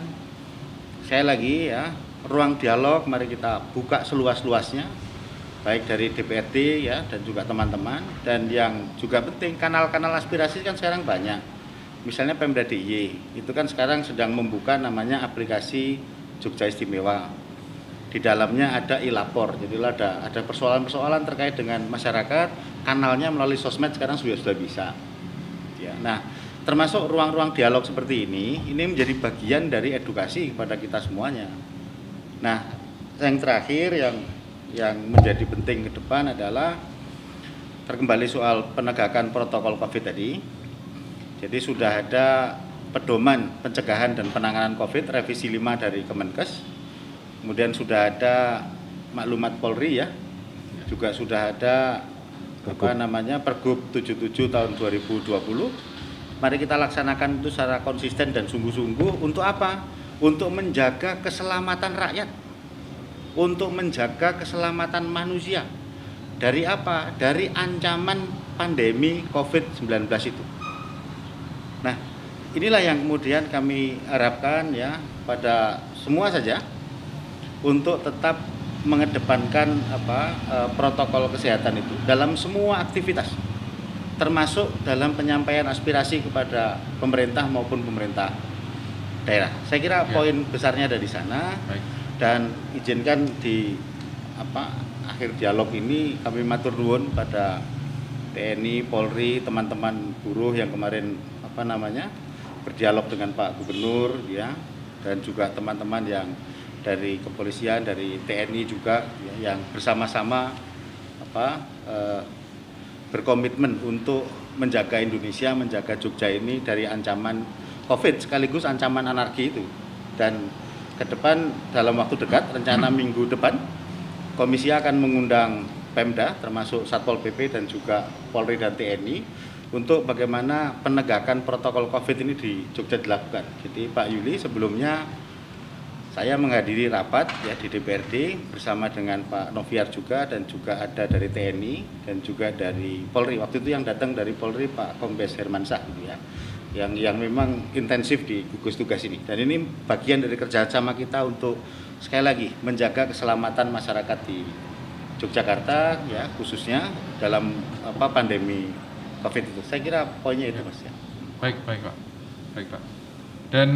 Speaker 3: saya lagi ya ruang dialog mari kita buka seluas-luasnya baik dari DPRD ya dan juga teman-teman. Dan yang juga penting kanal-kanal aspirasi kan sekarang banyak. Misalnya Pemda DIY itu kan sekarang sedang membuka namanya aplikasi Jogja Istimewa di dalamnya ada e-lapor jadi ada ada persoalan-persoalan terkait dengan masyarakat kanalnya melalui sosmed sekarang sudah sudah bisa ya nah termasuk ruang-ruang dialog seperti ini, ini menjadi bagian dari edukasi kepada kita semuanya. Nah, yang terakhir yang yang menjadi penting ke depan adalah terkembali soal penegakan protokol COVID tadi. Jadi sudah ada pedoman pencegahan dan penanganan COVID revisi 5 dari Kemenkes. Kemudian sudah ada maklumat Polri ya. Juga sudah ada apa namanya Pergub 77 tahun 2020 mari kita laksanakan itu secara konsisten dan sungguh-sungguh untuk apa? Untuk menjaga keselamatan rakyat. Untuk menjaga keselamatan manusia. Dari apa? Dari ancaman pandemi Covid-19 itu. Nah, inilah yang kemudian kami harapkan ya pada semua saja untuk tetap mengedepankan apa eh, protokol kesehatan itu dalam semua aktivitas termasuk dalam penyampaian aspirasi kepada pemerintah maupun pemerintah daerah. Saya kira ya. poin besarnya ada di sana Baik. dan izinkan di apa akhir dialog ini kami matur nuwun pada TNI, Polri, teman-teman buruh yang kemarin apa namanya berdialog dengan Pak Gubernur ya dan juga teman-teman yang dari kepolisian, dari TNI juga ya, yang bersama-sama apa eh, berkomitmen untuk menjaga Indonesia, menjaga Jogja ini dari ancaman COVID sekaligus ancaman anarki itu. Dan ke depan dalam waktu dekat, rencana minggu depan, komisi akan mengundang Pemda termasuk Satpol PP dan juga Polri dan TNI untuk bagaimana penegakan protokol COVID ini di Jogja dilakukan. Jadi Pak Yuli sebelumnya saya menghadiri rapat ya di DPRD bersama dengan Pak Noviar juga dan juga ada dari TNI dan juga dari Polri. Waktu itu yang datang dari Polri Pak Kombes Hermansyah gitu ya. Yang yang memang intensif di gugus tugas ini. Dan ini bagian dari kerjasama kita untuk sekali lagi menjaga keselamatan masyarakat di Yogyakarta ya khususnya dalam apa pandemi Covid itu. Saya kira poinnya itu Mas ya.
Speaker 2: Baik, baik Pak. Baik Pak. Dan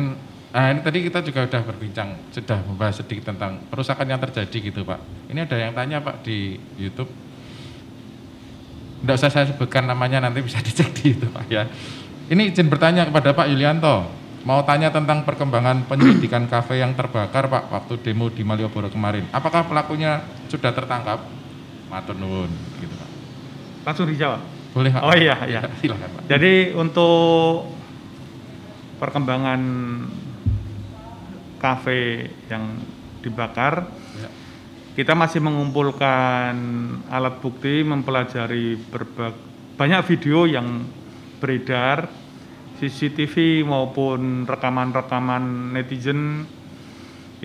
Speaker 2: Nah ini tadi kita juga sudah berbincang, sudah membahas sedikit tentang perusakan yang terjadi gitu Pak. Ini ada yang tanya Pak di YouTube. Tidak usah saya sebutkan namanya nanti bisa (laughs) dicek di itu Pak ya. Ini izin bertanya kepada Pak Yulianto. Mau tanya tentang perkembangan penyelidikan kafe yang terbakar Pak waktu demo di Malioboro kemarin. Apakah pelakunya sudah tertangkap? Matur nuwun gitu Pak.
Speaker 5: Langsung dijawab.
Speaker 2: Boleh Pak.
Speaker 5: Oh iya iya. (laughs) Silakan Pak. Jadi untuk perkembangan kafe yang dibakar. Ya. Kita masih mengumpulkan alat bukti, mempelajari berbagai banyak video yang beredar, CCTV maupun rekaman-rekaman netizen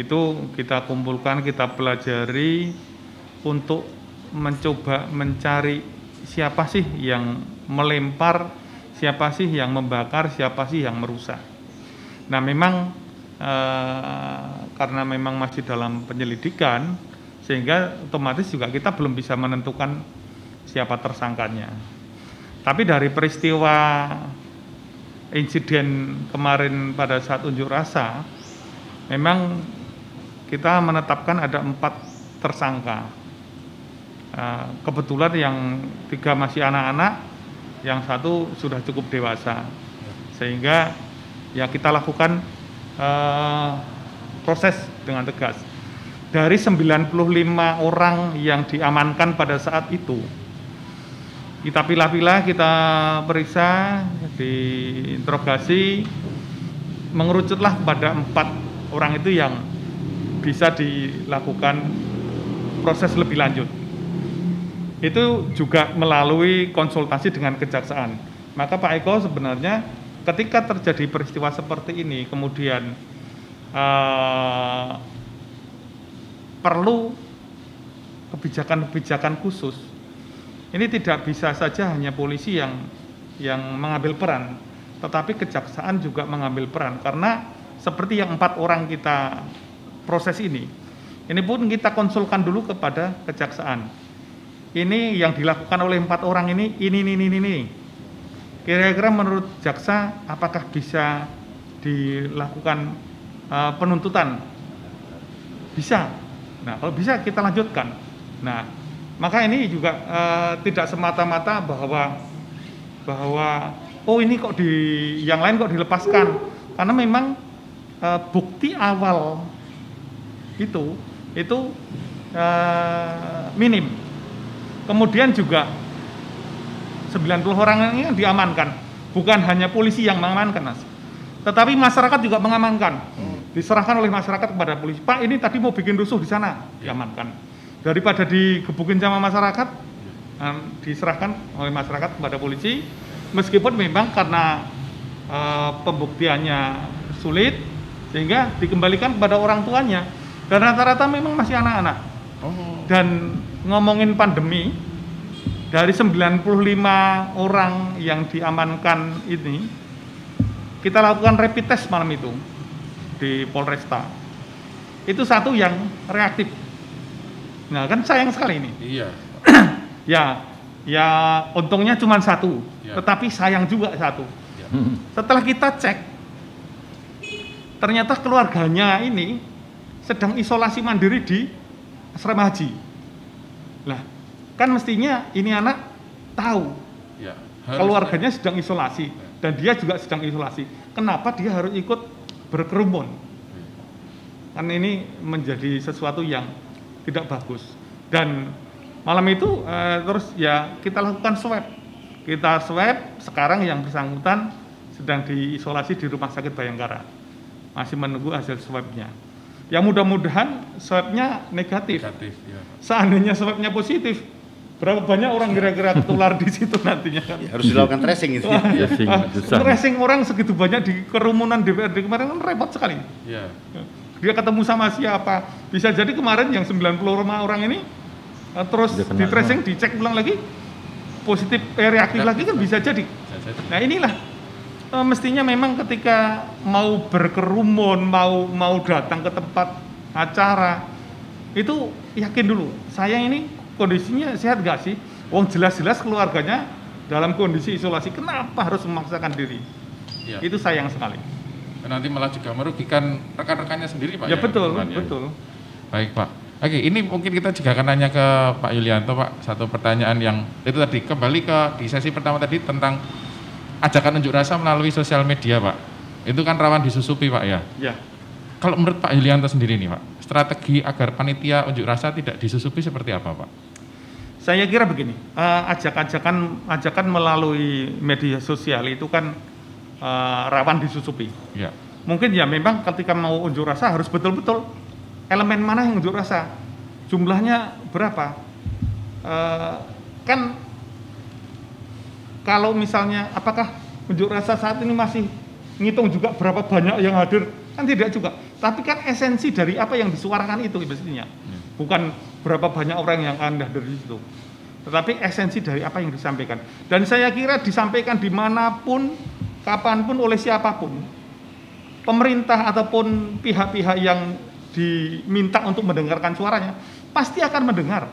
Speaker 5: itu kita kumpulkan, kita pelajari untuk mencoba mencari siapa sih yang melempar, siapa sih yang membakar, siapa sih yang merusak. Nah, memang Eh, karena memang masih dalam penyelidikan sehingga otomatis juga kita belum bisa menentukan siapa tersangkanya. Tapi dari peristiwa insiden kemarin pada saat unjuk rasa, memang kita menetapkan ada empat tersangka. Eh, kebetulan yang tiga masih anak-anak, yang satu sudah cukup dewasa, sehingga ya kita lakukan uh, proses dengan tegas. Dari 95 orang yang diamankan pada saat itu, kita pilah-pilah, kita periksa, diinterogasi, mengerucutlah pada empat orang itu yang bisa dilakukan proses lebih lanjut. Itu juga melalui konsultasi dengan kejaksaan. Maka Pak Eko sebenarnya ketika terjadi peristiwa seperti ini kemudian uh, perlu kebijakan-kebijakan khusus ini tidak bisa saja hanya polisi yang yang mengambil peran tetapi kejaksaan juga mengambil peran karena seperti yang empat orang kita proses ini Ini pun kita konsulkan dulu kepada kejaksaan. Ini yang dilakukan oleh empat orang ini, ini, ini, ini, ini. Kira-kira menurut jaksa apakah bisa dilakukan uh, penuntutan? Bisa. Nah, kalau bisa kita lanjutkan. Nah, maka ini juga uh, tidak semata-mata bahwa bahwa oh ini kok di yang lain kok dilepaskan karena memang uh, bukti awal itu itu uh, minim. Kemudian juga 90 orang ini diamankan, bukan hanya polisi yang mengamankan, Mas. Tetapi masyarakat juga mengamankan. Diserahkan oleh masyarakat kepada polisi. Pak, ini tadi mau bikin rusuh di sana, diamankan. Daripada digebukin sama masyarakat, diserahkan oleh masyarakat kepada polisi. Meskipun memang karena uh, pembuktiannya sulit, sehingga dikembalikan kepada orang tuanya dan rata-rata memang masih anak-anak oh. dan ngomongin pandemi dari 95 orang yang diamankan ini kita lakukan rapid test malam itu di Polresta itu satu yang reaktif nah kan sayang sekali ini
Speaker 2: iya (clears throat)
Speaker 5: ya ya untungnya cuma satu ya. tetapi sayang juga satu ya. (clears throat) setelah kita cek ternyata keluarganya ini sedang isolasi mandiri di asrama haji. Lah, kan mestinya ini anak tahu ya, keluarganya sedang isolasi ya. dan dia juga sedang isolasi. Kenapa dia harus ikut berkerumun? Kan ini menjadi sesuatu yang tidak bagus. Dan malam itu eh, terus ya kita lakukan swab. Kita swab sekarang yang bersangkutan sedang diisolasi di Rumah Sakit Bayangkara masih menunggu hasil swabnya. Ya mudah-mudahan swabnya negatif. negatif ya. Seandainya swabnya positif, berapa banyak orang kira-kira tertular di situ nantinya kan?
Speaker 3: Ya, harus dilakukan tracing itu.
Speaker 5: ya, tracing orang segitu banyak di kerumunan DPRD kemarin kan repot sekali.
Speaker 2: Ya.
Speaker 5: Dia ketemu sama siapa? Bisa jadi kemarin yang 95 orang ini uh, terus di tracing, dicek ulang lagi positif eh, reaktif lagi kan bisa jadi. Nah inilah e, mestinya memang ketika mau berkerumun, mau mau datang ke tempat acara itu yakin dulu saya ini kondisinya sehat gak sih? Wong jelas-jelas keluarganya dalam kondisi isolasi, kenapa harus memaksakan diri? Ya. Itu sayang sekali.
Speaker 2: Nanti malah juga merugikan rekan-rekannya sendiri, Pak.
Speaker 5: Ya, ya betul, ya. betul.
Speaker 2: Baik, Pak. Oke, ini mungkin kita juga akan nanya ke Pak Yulianto, Pak. Satu pertanyaan yang itu tadi kembali ke di sesi pertama tadi tentang ajakan unjuk rasa melalui sosial media Pak, itu kan rawan disusupi Pak ya?
Speaker 5: Ya.
Speaker 2: Kalau menurut Pak Yulianto sendiri nih Pak, strategi agar panitia unjuk rasa tidak disusupi seperti apa Pak?
Speaker 5: Saya kira begini, uh, ajakan-ajakan ajakan melalui media sosial itu kan uh, rawan disusupi.
Speaker 2: Ya.
Speaker 5: Mungkin ya memang ketika mau unjuk rasa harus betul-betul elemen mana yang unjuk rasa, jumlahnya berapa, uh, kan kalau misalnya apakah unjuk rasa saat ini masih ngitung juga berapa banyak yang hadir? Kan tidak juga. Tapi kan esensi dari apa yang disuarakan itu mestinya. Hmm. bukan berapa banyak orang yang akan hadir di situ. Tetapi esensi dari apa yang disampaikan. Dan saya kira disampaikan di mana pun kapan pun oleh siapa pun pemerintah ataupun pihak-pihak yang diminta untuk mendengarkan suaranya pasti akan mendengar.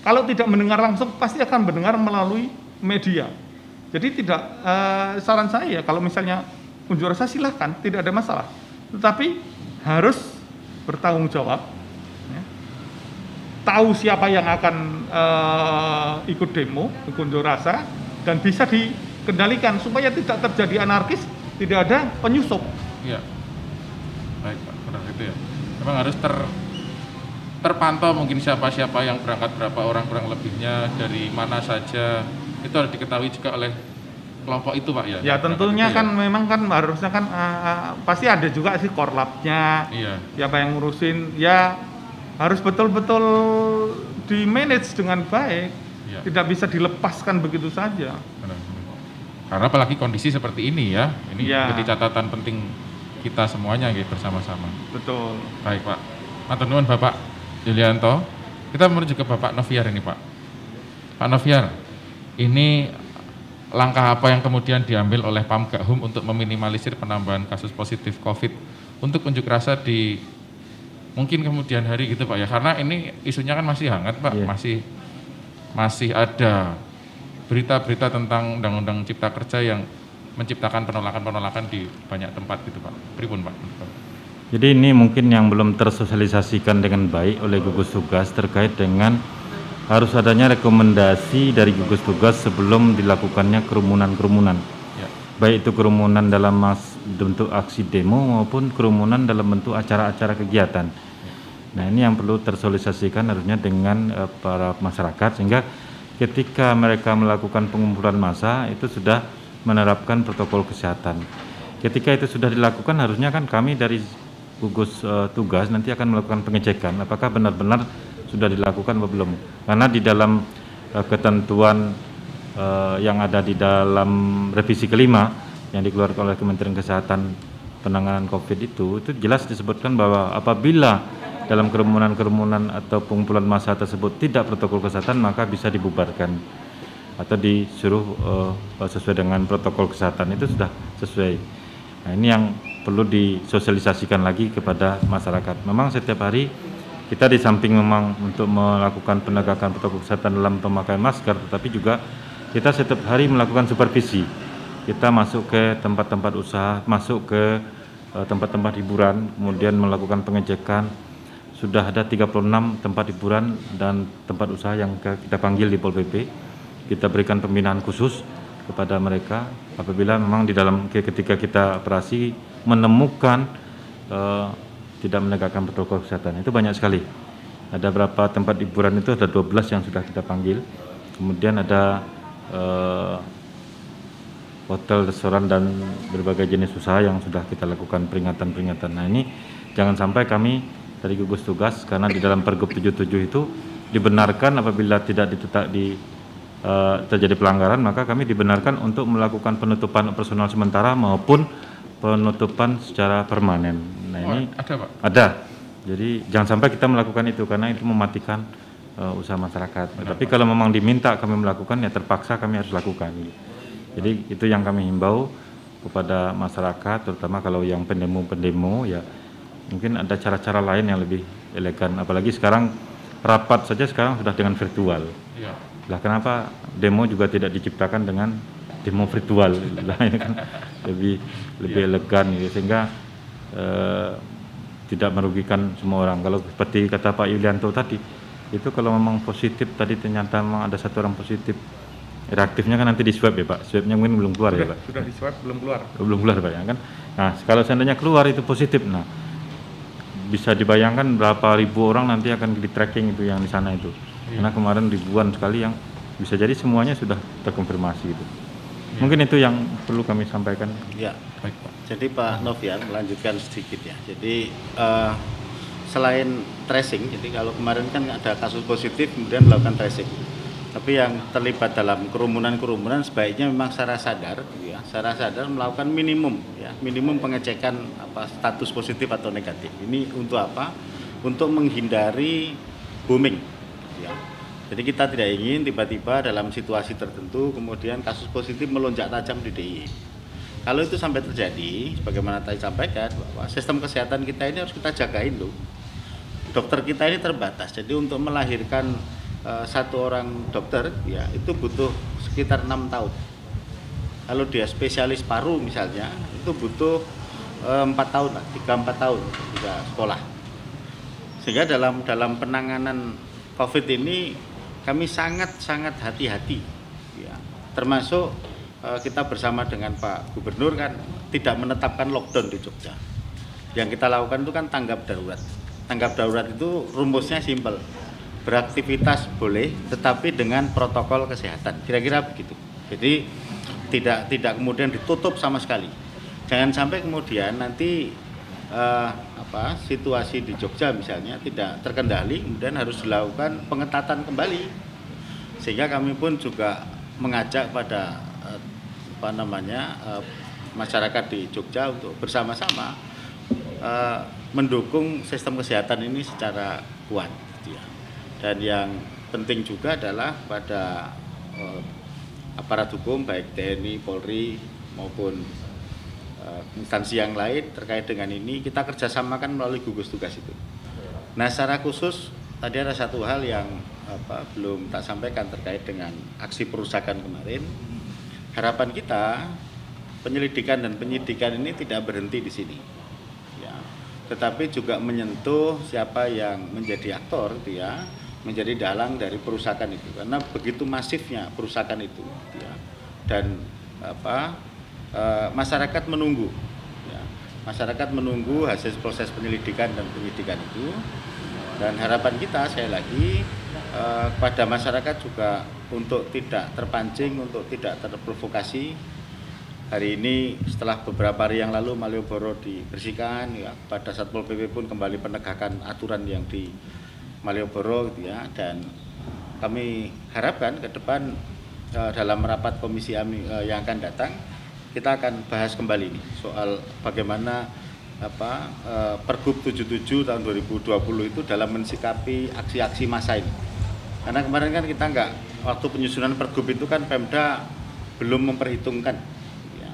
Speaker 5: Kalau tidak mendengar langsung pasti akan mendengar melalui media jadi tidak uh, saran saya kalau misalnya unjuk rasa silahkan, tidak ada masalah. Tetapi harus bertanggung jawab, ya. tahu siapa yang akan uh, ikut demo, unjuk rasa, dan bisa dikendalikan supaya tidak terjadi anarkis, tidak ada penyusup.
Speaker 2: Iya. Baik Pak, benar itu ya. Memang harus ter terpantau mungkin siapa-siapa yang berangkat berapa orang kurang lebihnya dari mana saja itu harus diketahui juga oleh kelompok itu pak ya?
Speaker 5: Ya tentunya kan ya? memang kan harusnya kan uh, uh, pasti ada juga sih korlapnya,
Speaker 2: iya.
Speaker 5: siapa yang ngurusin ya harus betul-betul di manage dengan baik, iya. tidak bisa dilepaskan begitu saja. Benar.
Speaker 2: Karena apalagi kondisi seperti ini ya, ini ya. jadi catatan penting kita semuanya gitu bersama-sama.
Speaker 5: Betul.
Speaker 2: Baik pak, Matur Bapak Yulianto, kita menuju ke Bapak Noviar ini pak. Pak Noviar, ini langkah apa yang kemudian diambil oleh Pamgahum untuk meminimalisir penambahan kasus positif COVID untuk unjuk rasa di mungkin kemudian hari gitu Pak ya karena ini isunya kan masih hangat Pak, yeah. masih masih ada berita-berita tentang undang-undang cipta kerja yang menciptakan penolakan-penolakan di banyak tempat gitu Pak. Pripun Pak?
Speaker 4: Jadi ini mungkin yang belum tersosialisasikan dengan baik oleh gugus tugas terkait dengan harus adanya rekomendasi dari gugus tugas sebelum dilakukannya kerumunan-kerumunan. Ya. Baik itu kerumunan dalam mas, bentuk aksi demo maupun kerumunan dalam bentuk acara-acara kegiatan. Nah ini yang perlu tersosialisasikan harusnya dengan uh, para masyarakat sehingga ketika mereka melakukan pengumpulan massa itu sudah menerapkan protokol kesehatan. Ketika itu sudah dilakukan harusnya kan kami dari gugus uh, tugas nanti akan melakukan pengecekan apakah benar-benar sudah dilakukan atau belum. Karena di dalam uh, ketentuan uh, yang ada di dalam revisi kelima yang dikeluarkan oleh Kementerian Kesehatan penanganan COVID itu itu jelas disebutkan bahwa apabila dalam kerumunan-kerumunan atau pengumpulan massa tersebut tidak protokol kesehatan maka bisa dibubarkan atau disuruh uh, sesuai dengan protokol kesehatan itu sudah sesuai. Nah, ini yang perlu disosialisasikan lagi kepada masyarakat. Memang setiap hari kita di samping memang untuk melakukan penegakan protokol kesehatan dalam pemakaian masker, tetapi juga kita setiap hari melakukan supervisi. Kita masuk ke tempat-tempat usaha, masuk ke eh, tempat-tempat hiburan, kemudian melakukan pengecekan, sudah ada 36 tempat hiburan dan tempat usaha yang kita panggil di Pol PP. Kita berikan pembinaan khusus kepada mereka apabila memang di dalam ketika kita operasi menemukan uh, tidak menegakkan protokol kesehatan. Itu banyak sekali. Ada berapa tempat hiburan itu ada 12 yang sudah kita panggil. Kemudian ada uh, hotel, restoran dan berbagai jenis usaha yang sudah kita lakukan peringatan-peringatan. Nah, ini jangan sampai kami dari gugus tugas karena di dalam Pergub 77 itu dibenarkan apabila tidak ditetap di uh, terjadi pelanggaran maka kami dibenarkan untuk melakukan penutupan operasional sementara maupun penutupan secara permanen. Nah, ini oh, ada, Pak. Ada. Jadi jangan sampai kita melakukan itu karena itu mematikan uh, usaha masyarakat. Benar, Tapi Pak. kalau memang diminta kami melakukan ya terpaksa kami harus lakukan. Jadi itu yang kami himbau kepada masyarakat terutama kalau yang pendemo-pendemo ya mungkin ada cara-cara lain yang lebih elegan apalagi sekarang rapat saja sekarang sudah dengan virtual ya. lah kenapa demo juga tidak diciptakan dengan demo virtual (laughs) lah ini kan lebih lebih ya. elegan gitu sehingga eh, tidak merugikan semua orang kalau seperti kata Pak Yulianto tadi itu kalau memang positif tadi ternyata memang ada satu orang positif reaktifnya kan nanti di swab ya Pak swabnya mungkin belum keluar
Speaker 2: sudah,
Speaker 4: ya Pak
Speaker 2: sudah di swab belum keluar
Speaker 4: belum keluar Pak ya kan nah kalau seandainya keluar itu positif nah bisa dibayangkan berapa ribu orang nanti akan di tracking itu yang di sana itu. Iya. Karena kemarin ribuan sekali yang bisa jadi semuanya sudah terkonfirmasi itu. Iya. Mungkin itu yang perlu kami sampaikan.
Speaker 3: Ya, baik Pak. Jadi Pak Novian melanjutkan sedikit ya. Jadi uh, selain tracing, jadi kalau kemarin kan ada kasus positif kemudian melakukan tracing tapi yang terlibat dalam kerumunan-kerumunan sebaiknya memang secara sadar ya secara sadar melakukan minimum ya minimum pengecekan apa status positif atau negatif ini untuk apa untuk menghindari booming ya jadi kita tidak ingin tiba-tiba dalam situasi tertentu kemudian kasus positif melonjak tajam di DIY kalau itu sampai terjadi sebagaimana tadi sampaikan bahwa sistem kesehatan kita ini harus kita jagain loh dokter kita ini terbatas jadi untuk melahirkan Eh, satu orang dokter ya itu butuh sekitar enam tahun. Kalau dia spesialis paru misalnya itu butuh eh, empat tahun lah, tiga empat tahun juga sekolah. Sehingga dalam dalam penanganan COVID ini kami sangat sangat hati-hati, ya. termasuk uh, kita bersama dengan Pak Gubernur kan tidak menetapkan lockdown di Jogja. Yang kita lakukan itu kan tanggap darurat. Tanggap darurat itu rumusnya simpel beraktivitas boleh tetapi dengan protokol kesehatan kira-kira begitu jadi tidak tidak kemudian ditutup sama sekali jangan sampai kemudian nanti uh, apa situasi di Jogja misalnya tidak terkendali kemudian harus dilakukan pengetatan kembali. Sehingga kami pun juga mengajak pada uh, apa namanya uh, masyarakat di Jogja untuk bersama-sama uh, mendukung sistem kesehatan ini secara kuat dan yang penting juga adalah pada uh, aparat hukum baik TNI, Polri maupun instansi yang lain terkait dengan ini kita kerjasamakan melalui gugus tugas itu. Nah, secara khusus tadi ada satu hal yang apa belum tak sampaikan terkait dengan aksi perusakan kemarin. Harapan kita penyelidikan dan penyidikan ini tidak berhenti di sini. Ya. Tetapi juga menyentuh siapa yang menjadi aktor gitu ya, menjadi dalang dari perusakan itu karena begitu masifnya perusakan itu gitu ya. Dan apa e, masyarakat menunggu ya. Masyarakat menunggu hasil proses penyelidikan dan penyidikan itu dan harapan kita sekali lagi eh, kepada masyarakat juga untuk tidak terpancing, untuk tidak terprovokasi. Hari ini setelah beberapa hari yang lalu Malioboro dibersihkan, ya, pada Satpol PP pun kembali penegakan aturan yang di Malioboro gitu ya, dan kami harapkan ke depan eh, dalam rapat komisi eh, yang akan datang kita akan bahas kembali soal bagaimana apa eh, Pergub 77 tahun 2020 itu dalam mensikapi aksi-aksi massa ini. Karena kemarin kan kita nggak waktu penyusunan Pergub itu kan Pemda belum memperhitungkan, ya,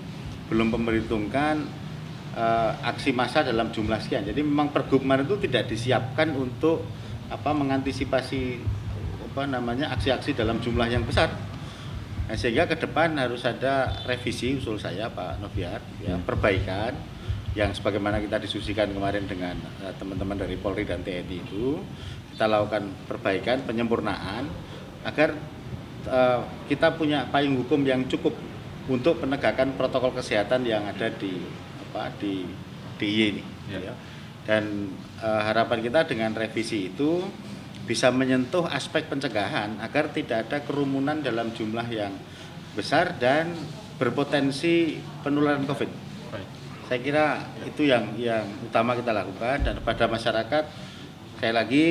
Speaker 3: belum memperhitungkan eh, aksi massa dalam jumlah sekian. Jadi memang Pergub kemarin itu tidak disiapkan untuk apa mengantisipasi apa namanya aksi-aksi dalam jumlah yang besar. Nah, sehingga ke depan harus ada revisi usul saya Pak Noviar, ya, perbaikan yang sebagaimana kita diskusikan kemarin dengan eh, teman-teman dari Polri dan TNI itu kita lakukan perbaikan penyempurnaan agar uh, kita punya payung hukum yang cukup untuk penegakan protokol kesehatan yang ada di apa di DIY ini ya. ya. dan uh, harapan kita dengan revisi itu bisa menyentuh aspek pencegahan agar tidak ada kerumunan dalam jumlah yang besar dan berpotensi penularan COVID. Saya kira itu yang yang utama kita lakukan dan pada masyarakat sekali lagi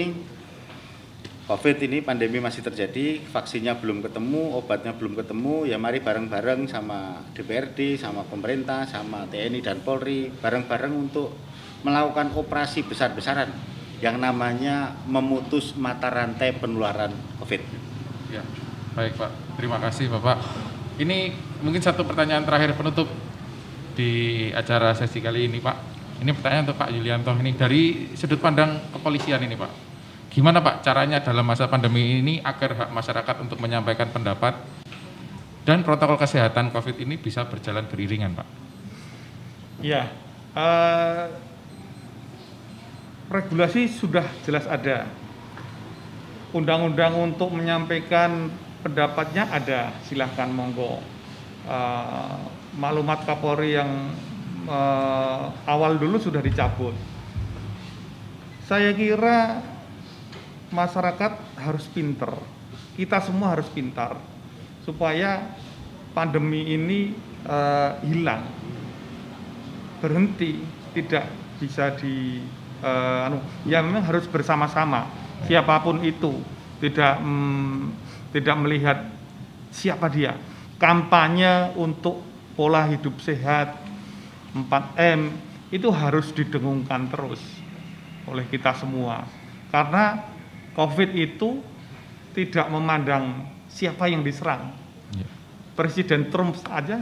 Speaker 3: COVID ini pandemi masih terjadi, vaksinnya belum ketemu, obatnya belum ketemu, ya mari bareng-bareng sama DPRD, sama pemerintah, sama TNI dan Polri, bareng-bareng untuk melakukan operasi besar-besaran yang namanya memutus mata rantai penularan COVID.
Speaker 2: Ya, baik Pak, terima kasih Bapak. Ini mungkin satu pertanyaan terakhir penutup di acara sesi kali ini Pak. Ini pertanyaan untuk Pak Yulianto ini dari sudut pandang kepolisian ini Pak. Gimana Pak caranya dalam masa pandemi ini agar hak masyarakat untuk menyampaikan pendapat dan protokol kesehatan COVID ini bisa berjalan beriringan Pak?
Speaker 5: Ya, uh, regulasi sudah jelas ada. Undang-undang untuk menyampaikan pendapatnya ada, silahkan monggo. Uh, maklumat Kapolri yang uh, awal dulu sudah dicabut. Saya kira masyarakat harus pinter, kita semua harus pintar supaya pandemi ini uh, hilang, berhenti, tidak bisa di uh, anu, ya memang harus bersama-sama siapa pun itu, tidak mm, tidak melihat siapa dia. Kampanye untuk pola hidup sehat 4M itu harus didengungkan terus oleh kita semua karena COVID itu tidak memandang siapa yang diserang ya. Presiden Trump aja (laughs)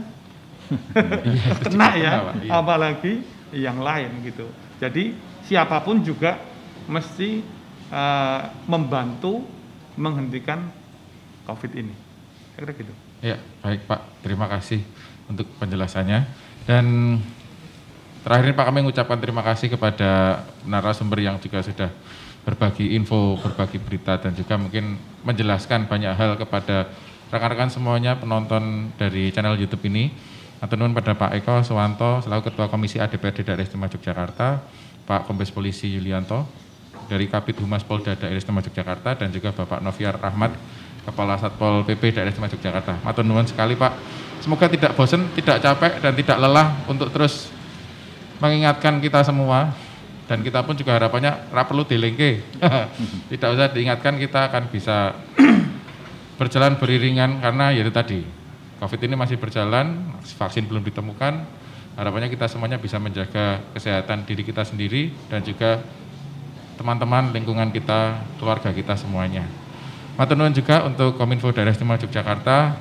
Speaker 5: iya, kena ya iya. apalagi yang lain gitu jadi siapa pun juga mesti uh, membantu menghentikan COVID ini kira-kira gitu
Speaker 2: ya baik Pak terima kasih untuk penjelasannya. Dan terakhir Pak kami mengucapkan terima kasih kepada narasumber yang juga sudah berbagi info, berbagi berita dan juga mungkin menjelaskan banyak hal kepada rekan-rekan semuanya penonton dari channel YouTube ini. Atau pada Pak Eko Suwanto selaku Ketua Komisi ADPRD Daerah Istimewa Yogyakarta, Pak Kombes Polisi Yulianto dari Kapit Humas Polda Daerah Istimewa Yogyakarta dan juga Bapak Noviar Rahmat Kepala Satpol PP Daerah Istimewa Yogyakarta. Matur nuwun sekali Pak Semoga tidak bosan, tidak capek, dan tidak lelah untuk terus mengingatkan kita semua. Dan kita pun juga harapannya rap perlu dilengke. (laughs) tidak usah diingatkan, kita akan bisa (clears throat) berjalan beriringan karena ya itu tadi, COVID ini masih berjalan, vaksin belum ditemukan. Harapannya kita semuanya bisa menjaga kesehatan diri kita sendiri dan juga teman-teman lingkungan kita, keluarga kita semuanya. Matur juga untuk Kominfo Daerah Istimewa Yogyakarta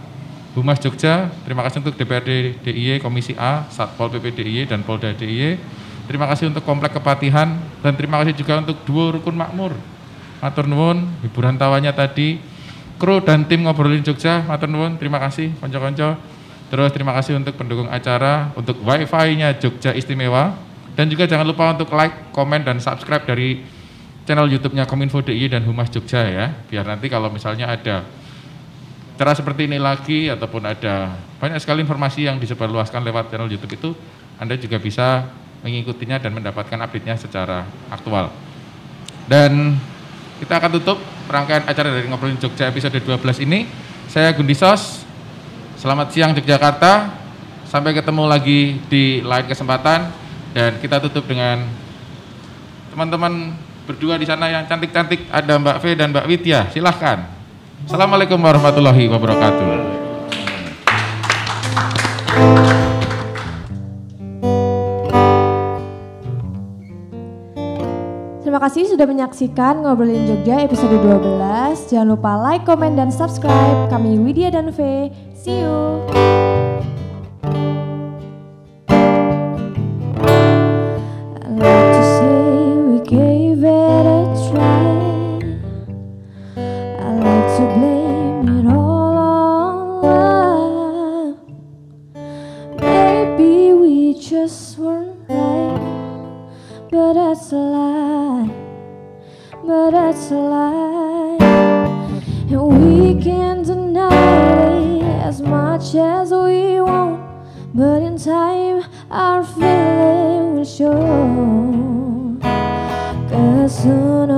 Speaker 2: Humas Jogja, terima kasih untuk DPRD DIY Komisi A, Satpol PP DIY dan Polda DIY, terima kasih untuk Komplek Kepatihan, dan terima kasih juga untuk Duo Rukun Makmur. Matur nuwun, hiburan tawanya tadi, kru dan tim ngobrolin Jogja, matur nuwun, terima kasih konco-konco. Terus terima kasih untuk pendukung acara, untuk wifi-nya Jogja Istimewa, dan juga jangan lupa untuk like, komen, dan subscribe dari channel YouTube-nya Kominfo DIY dan Humas Jogja ya, biar nanti kalau misalnya ada cara seperti ini lagi ataupun ada banyak sekali informasi yang disebarluaskan lewat channel YouTube itu, Anda juga bisa mengikutinya dan mendapatkan update-nya secara aktual. Dan kita akan tutup rangkaian acara dari Ngobrolin Jogja episode 12 ini. Saya Gundi Sos. Selamat siang Yogyakarta. Sampai ketemu lagi di lain kesempatan dan kita tutup dengan teman-teman berdua di sana yang cantik-cantik ada Mbak V dan Mbak Widya. Silahkan. Assalamualaikum warahmatullahi wabarakatuh.
Speaker 1: Kasih sudah menyaksikan Ngobrolin Jogja episode 12. Jangan lupa like, comment, dan subscribe. Kami Widya dan V. See you. time our feeling will show. Cause soon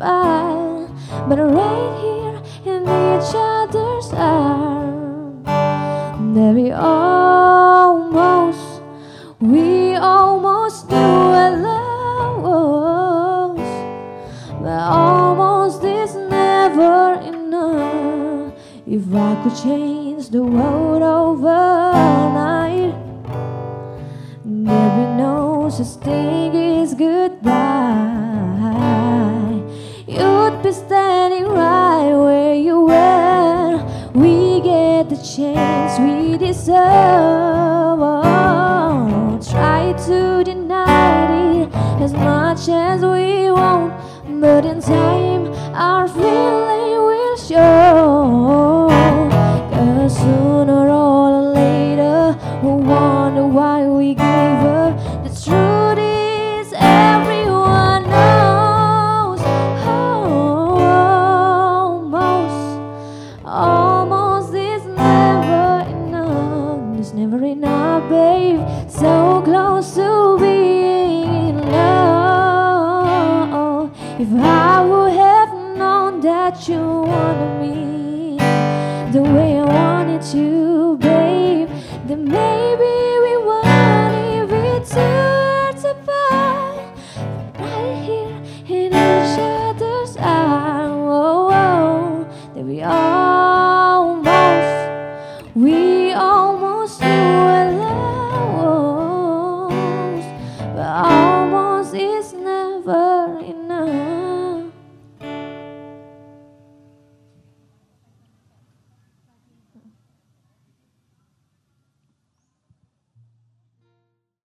Speaker 1: But right here in each other's arms. There we almost, we almost knew what was, but almost is never enough. If I could change the world overnight, there we know such thing is good. so oh, try to deny it as much as we want but in time our feelings